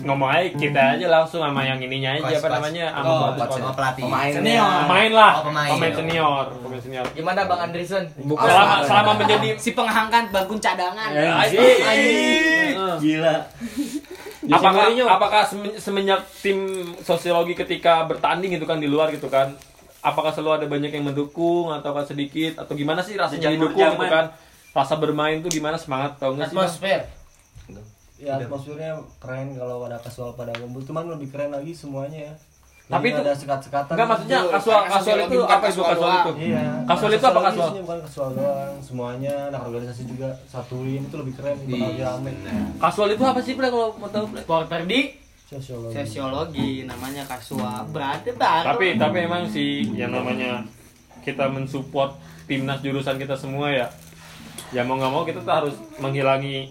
ngomong aja kita aja langsung sama yang ininya aja Coach, apa coach. namanya sama Oh, coach. Sama pelatih. Pemain. Senior. pemain lah Oh, pemain. pemain senior pemain senior Gimana Bang Andrison? selama selama menjadi Si pengangkat bangun cadangan. Heeh. Gila. apakah apakah semen- semenjak tim sosiologi ketika bertanding itu kan di luar gitu kan apakah selalu ada banyak yang mendukung ataukah sedikit atau gimana sih rasanya didukung gitu kan rasa bermain tuh gimana semangat tau nggak sih? Atmosfer. Ya atmosfernya keren kalau ada kasual pada ngumpul. Cuman lebih keren lagi semuanya. Ya Tapi itu- ada sekat-sekatan Enggak maksudnya kasual kasual itu apa itu? kasual itu? Iya. Kasual itu apa kasual? Bukan kasual doang semuanya. Anak organisasi juga satuin itu lebih keren bakal lebih rame. kasual itu apa sih Ple, kalau mau tahu? Porter di? Sosiologi. Sosiologi namanya Kasua. Berarti baru. tapi tapi emang sih yang namanya kita mensupport timnas jurusan kita semua ya. Ya mau nggak mau kita tuh harus menghilangi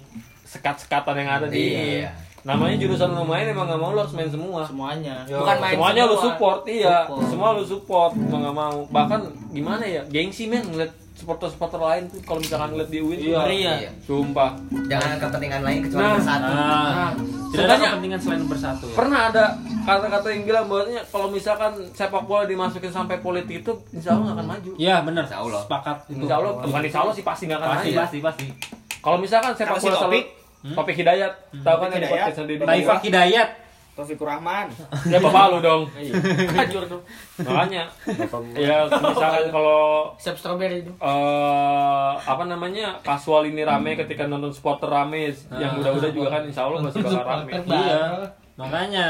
sekat-sekatan yang ada di Iya. namanya jurusan lu main emang nggak mau lu harus main semua semuanya. Yo, Bukan main semuanya lu semua. support iya Support. semua lu support mau nggak mau bahkan gimana ya gengsi men ngeliat supporter-supporter lain tuh kalau misalkan ngeliat di UIN Iya. ya. Iya. sumpah Jangan kepentingan lain kecuali Nah. bersatu. Nah, tidak ada Sebenarnya- kepentingan selain bersatu. ya. pernah ada kata-kata yang bilang bahwasanya kalau misalkan sepak bola dimasukin sampai politik itu insya Allah nggak akan maju Iya benar. Insya Allah. Sepakat itu. insya Allah bukan insya Allah sih pasti nggak akan Pasti maju pasti pasti. kalau misalkan sepak bola selalu Topik? Topik Hidayat tahu kan yang di Hidayat. podcast di Taifah Hidayat. Taufikur Rahman. ya bapak lu dong Kajur tuh. makanya ya misalkan kalau Sep strawberry itu. eh apa namanya kasual ini rame ketika nonton supporter rame yang udah-udah juga kan insya Allah masih bakal rame Iya. Makanya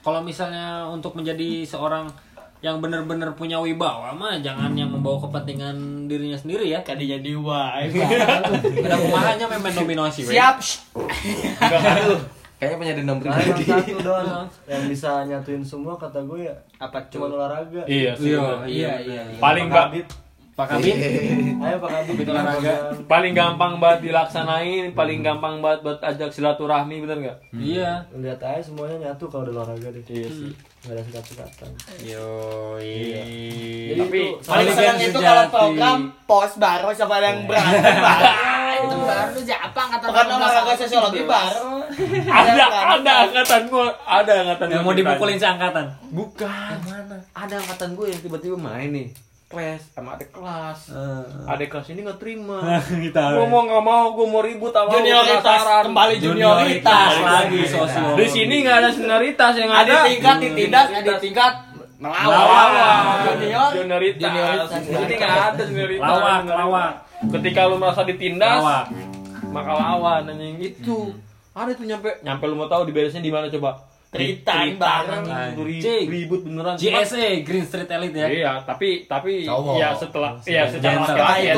kalau misalnya untuk menjadi seorang yang benar-benar punya wibawa mah jangan yang membawa kepentingan dirinya sendiri ya. Kadi jadi wae. Udah kumahannya main dominasi. Siap. Kayaknya punya dendam Nah, pribadi. yang satu doang yang bisa nyatuin semua kata gue ya Apa cuma olahraga iya Iya. Iya, iya. iya. paling Kabit. Pak Kabin. ayo Pak Kabit. Kabit olahraga. paling gampang banget dilaksanain paling gampang banget buat ajak silaturahmi bener nggak? Iya. lihat aja semuanya nyatu kalau udah olahraga deh. Iya sih. Nggak ada sekat-sekatan Yo. Jadi tapi itu Paling senang yang itu kalau program pos baru sama yang berantem baru. Itu baru siapa angkatan Bukan olahraga sosiologi baru. ada ada angkatan gua ada angkatan Yang gua mau dipukulin seangkatan. bukan. Mana? Ada angkatan gue yang tiba-tiba main nih kelas sama adik kelas. Adik kelas ini nggak terima Kita. gue mau nggak mau gue mau ribut sama Junioritas kembali junioritas lagi sosial. di sini nggak ada senioritas yang Ada ada. tingkat ditindak, ada tingkat melawan. lawan Junior, junioritas. Junioritas. jadi nggak ada senioritas. Lawak, lawak. ketika lu merasa ditindas Lawak. maka lawan anjing. Itu. Ada tuh nyampe nyampe lu mau tahu diberesnya di mana coba Ceritain bareng. Ribut beneran. GSE Green Street Elite ya. Iya, tapi tapi Cowok. ya setelah ya secara laki-laki ya,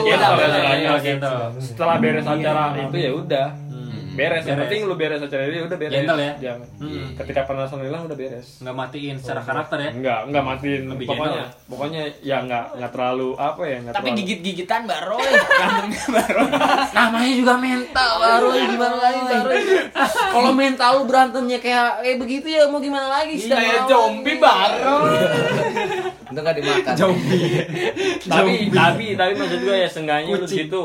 Itu setelah beres acara itu. ya udah beres yang Beres. penting lu beres acara itu udah beres Gentle ya? Jangan. Hmm. ketika penasaran hilang udah beres Nggak matiin secara karakter ya. enggak enggak matiin Lebih pokoknya gentle. pokoknya ya enggak enggak terlalu apa ya enggak Tapi terlalu gigit-gigitan baru, gantemnya baru. Namanya juga mental baru gimana lagi baru. Kalau mental lu berantemnya kayak kayak begitu ya mau gimana lagi sih? Kayak zombie baru. Itu nggak dimakan. tapi tapi tapi maksud gue ya seenggaknya lu situ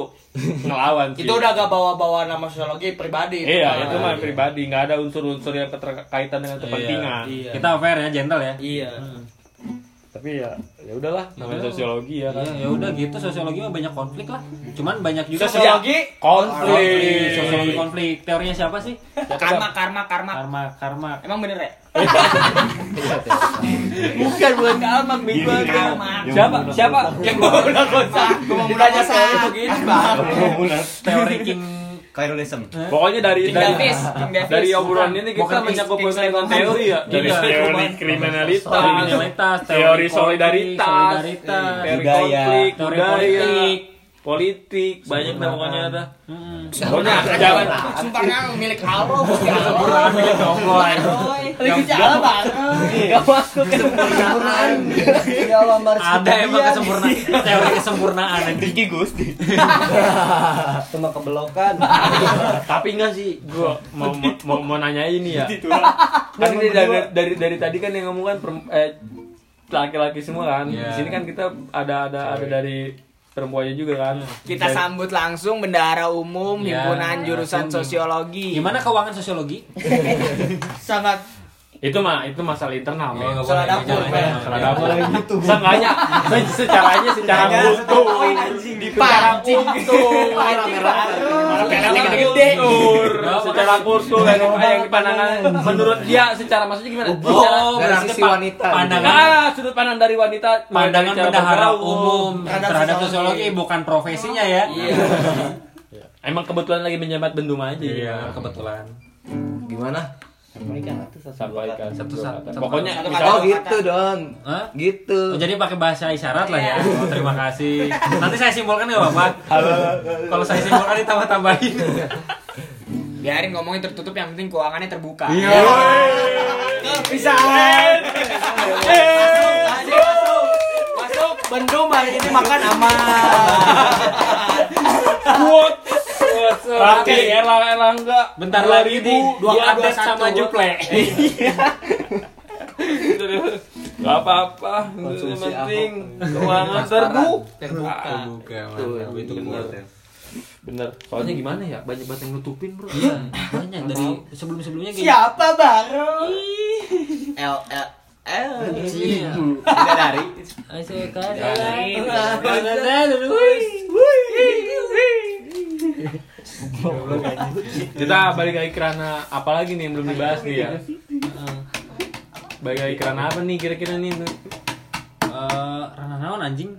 ngelawan sih Itu udah gak bawa-bawa nama sosiologi pribadi. iya itu mah pribadi nggak ada unsur-unsur yang keterkaitan dengan kepentingan Iya. Kita fair ya, gentle ya. Iya. Tapi ya ya udahlah namanya sosiologi ya kan Iya, ya udah gitu sosiologi mah banyak konflik lah. Cuman banyak juga Sosiologi konflik Sosiologi konflik. Teorinya siapa sih? Karma, karma, karma. Karma, karma. Emang bener ya? bukan bukan karma Karma. siapa siapa Yang udah kosa. Gua mau tanya saya begini, Bang. Teori King Kairulism. pokoknya dari dari dari obrolan ini kita King dengan teori ya. Dari teori kriminalitas kriminalitas, teori solidaritas solidaritas, teori budaya, konflik teori politik. Politik, banyak dah pokoknya ada. Pokoknya jangan. Sumpahnya milik Allah. Lagi jalan bareng. Gak masuk. Kesempurnaan. Ya lambar Ada emang kesempurnaan. Teori kesempurnaan. Anjing. Cuma kebelokan. Tapi enggak sih, gua mau mau mau, mau nanya ini ya. kan ini dari, dari dari tadi kan yang ngomong kan eh, laki-laki semua kan. Di Iya. sini kan kita ada ada ada dari perempuannya juga kan. Kita Dan- sambut langsung bendahara umum Ya, himpunan jurusan sosiologi. Gimana keuangan sosiologi? Sangat itu mah itu masalah internal men. nggak Masalah boleh, dapur, men. Masalah dapur gitu. Seenggaknya se- secaranya secara kultur. Secara kultur. gede-gede. Kultur. Secara kultur yang yang pandangan menurut dia secara maksudnya gimana? Secara Oh, dari sisi wanita. Pandangan Ah, sudut pandang dari wanita pandangan bendahara umum Terhadap sosiologi. sosiologi bukan profesinya ya. Emang kebetulan lagi menjabat bendum aja. Iya, kebetulan. Gimana? Sampaikan Satu- satu satu- Pokoknya satu misalnya- Oh gitu Don. Hah? Gitu. Oh, jadi pakai bahasa isyarat lah ya. Oh, terima kasih. Nanti saya simpulkan nggak apa-apa. Kalau saya simpulkan ditambah-tambahin. Biarin ngomongin tertutup yang penting keuangannya terbuka. bisa. Masuk bendum hari ini makan aman. Quote. Tapi Erlang Erlangga Bentar lagi di dua update sama Juple. Gak apa-apa, yang penting keuangan terbuka. Terbuka. Itu benar. Bener. Soalnya gimana ya? Banyak banget yang nutupin, Bro. Iya, banyak dari sebelum-sebelumnya gini. Siapa baru? L L L. Iya. Tidak dari. Kita balik lagi ke ranah apa lagi nih yang belum dibahas nih ya? Balik lagi ke ranah apa nih kira-kira nih? Eh, Rana naon anjing?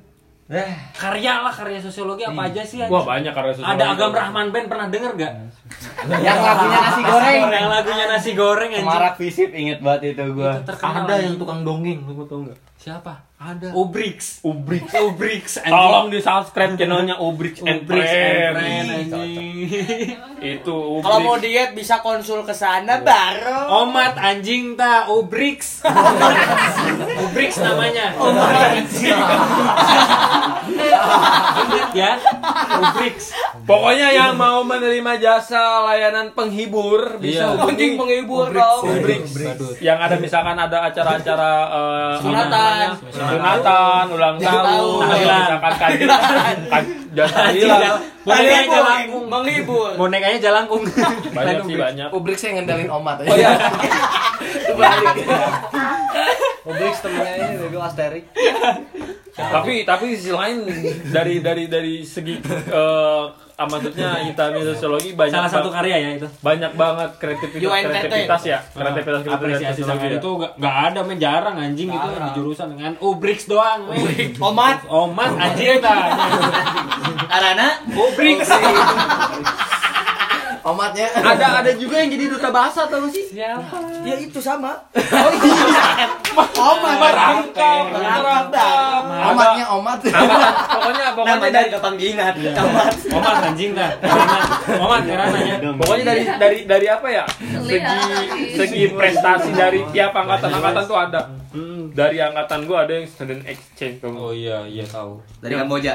Karya lah, karya sosiologi apa aja sih? anjing? Wah banyak karya sosiologi. Ada Agam Rahman Band pernah denger gak? Yang lagunya nasi goreng. Yang lagunya nasi goreng anjing. Marak visip inget banget itu gua. Itu. Ada yang tukang dongeng, lu tau nggak? Siapa? Ada. Ubrix. Ubrix. Ubrix anjing. Tolong di subscribe channelnya Ubrix and Ubrix and Friends. Friend anjing. Itu Ubrix. Kalau mau diet bisa konsul ke sana baru. Omat anjing ta Ubrix. Ubrix namanya. Ingat ya? Ubrix. Pokoknya yang mau menerima jasa layanan penghibur bisa Iya. hubungi Anjing penghibur dong. Ubrix. Yang ada misalkan ada acara-acara eh, Sunatan. Namanya, sunatan, ulang tahun, Tahlilan. misalkan kaji kan jasa tahlilan. Bonekanya jalangkung. Menghibur. Bonekanya jalangkung. Banyak sih banyak. Ubrik saya ngendalin omat Oh iya. Ubrik temennya ini Bego Asterik. tapi tapi sisi lain dari dari dari segi eh, ah, maksudnya kita sosiologi banyak Salah satu karya ya itu. banyak banget kreativitas UNTT. kreativitas ya kreativitas kreativitas apresiasi sama ya. itu gak, gak ada men jarang anjing itu di jurusan dengan Ubrix doang men. Omat. Omat anjing ta. Arana. Ubrix. Omatnya. ada ada juga yang jadi duta bahasa tau sih Siapa? Ya itu sama. Oh iya. Omat. Merangkap, Merangkap. Omatnya omat. Pokoknya pokoknya Namanya dari gampang diingat. Omat anjing ta. Omat. Omat nanya. pokoknya dari dari dari apa ya segi segi prestasi dari tiap angkatan angkatan tuh ada dari angkatan gua ada yang student exchange Oh iya iya tahu. Dari Kamboja.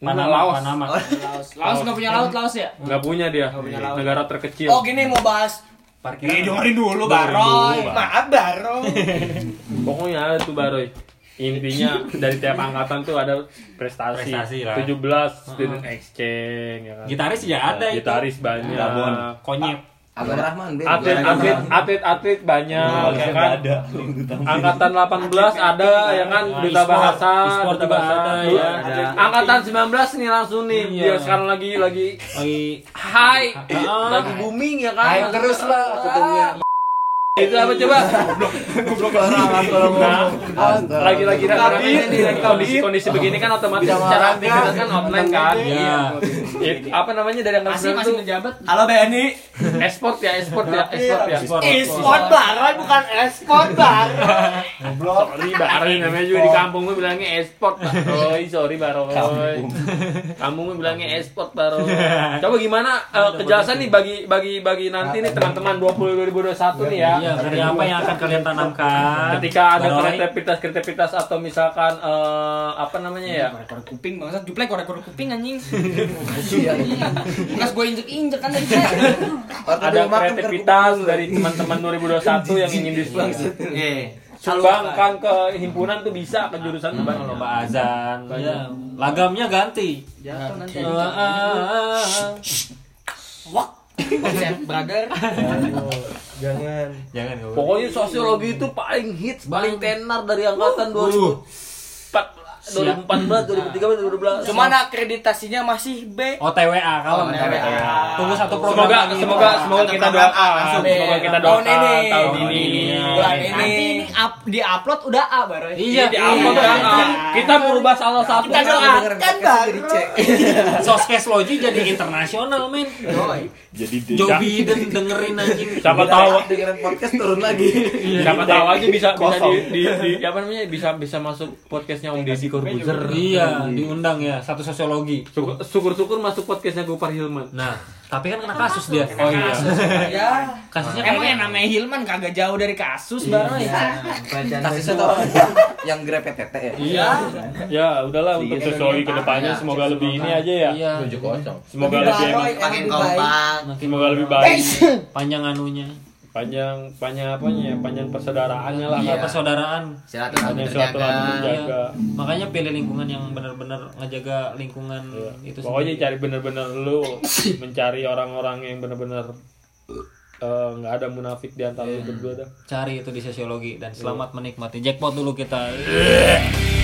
Panama, Laos Panama. Laos, Laos nggak punya laut Laos ya? nggak punya dia negara terkecil Oh gini mau bahas. Parkiran. dengerin dulu Dengerin Baroy. dulu, Bang. Maaf Baroy. pokoknya ada tuh baroy intinya dari tiap angkatan tuh ada prestasi, Prestasi lah. 17 student exchange ya kan Gitaris ya ada itu. gitaris banyak Konyet. Agam Rahman Bego. atlet atlet atlet atlet banyak ya kan? angkatan 18 ada ya kan? Nah, duta bahasa E-sport duta bahasa ada, ya. ada. angkatan 19 nih langsung nih. Iya. dia sekarang lagi lagi Lagi high. Lagi booming ya kan? Ayo terus lah ketemunya. Itu apa coba? Nah, lagi-lagi lagi kondisi kondisi begini kan otomatis secara aktivitas kan offline kan. Iya. Ya, apa namanya dari yang Masih masih menjabat. Halo BNI. export ya export ya export ya. E-sport baron bukan e-sport baron. sorry baroy namanya juga di kampung gue bilangnya export baroy sorry baroy kampung. Gue bilangnya export baroy coba gimana eh, kejelasan nih bagi bagi bagi nanti nih teman-teman 20 2021 nih ya Iya, dari apa yang akan kalian tanamkan? ketika ada kreativitas kreativitas atau misalkan eh, apa namanya ya Korek kuping bangsat juplek korek kuping anjing. Bekas gue injek-injek kan tadi. ada kreativitas dari teman-teman 2021 yang ingin disumbangkan Eh, sumbangkan ke himpunan tuh bisa ke jurusan Hmm, apa lomba azan. Ya. Lagamnya ganti. Jatuh nanti. Eh. Konsep brother. Jangan. Jangan. Pokoknya sosiologi itu paling hits, paling tenar dari angkatan 2014, 2014, 2013, 2012. Cuman akreditasinya masih B. OTWA kawan. OTWA. Tunggu satu program semoga lagi. semoga semoga kita program doa, A langsung semoga B. kita Tahun doa ini. tahun Tahun ini. ini. Bulan Iya. ini. Nanti ini up di upload udah A baron. Iya, Di upload Iya. kan, ah, kita merubah salah satu Kita doakan baron. Soskeslogi jadi internasional men. Jadi Joe Biden dengerin anjing. siapa tahu dengerin podcast turun lagi. siapa tahu aja bisa bisa di, di, di apa namanya bisa bisa masuk podcastnya Om Deddy Corbuzier Iya, diundang ya satu sosiologi. Syukur- syukur-syukur masuk podcastnya Gopar Hilman. Nah, tapi kan kena kasus dia. oh iya. Ya. Kasusnya Emang yang namanya Hilman kagak jauh dari kasus baron ya. Kasusnya tau yang grab PTT ya? iya. Ya udahlah untuk sosiologi ke depannya semoga lebih ini aja ya. Iya, semoga lebih emang makin kompak. semoga lebih baik. Panjang anunya. Panjang panjang apanya ya panjang persaudaraannya lah Iya, persaudaraan. Silaturahmi panjang terjaga. Iya. Makanya pilih lingkungan yang benar-benar ngejaga lingkungan itu pokoknya sendiri. cari bener-bener lu mencari orang-orang yang bener-bener eh, nggak ada munafik di antara lu berdua dah cari itu di sosiologi dan selamat menikmati jackpot dulu kita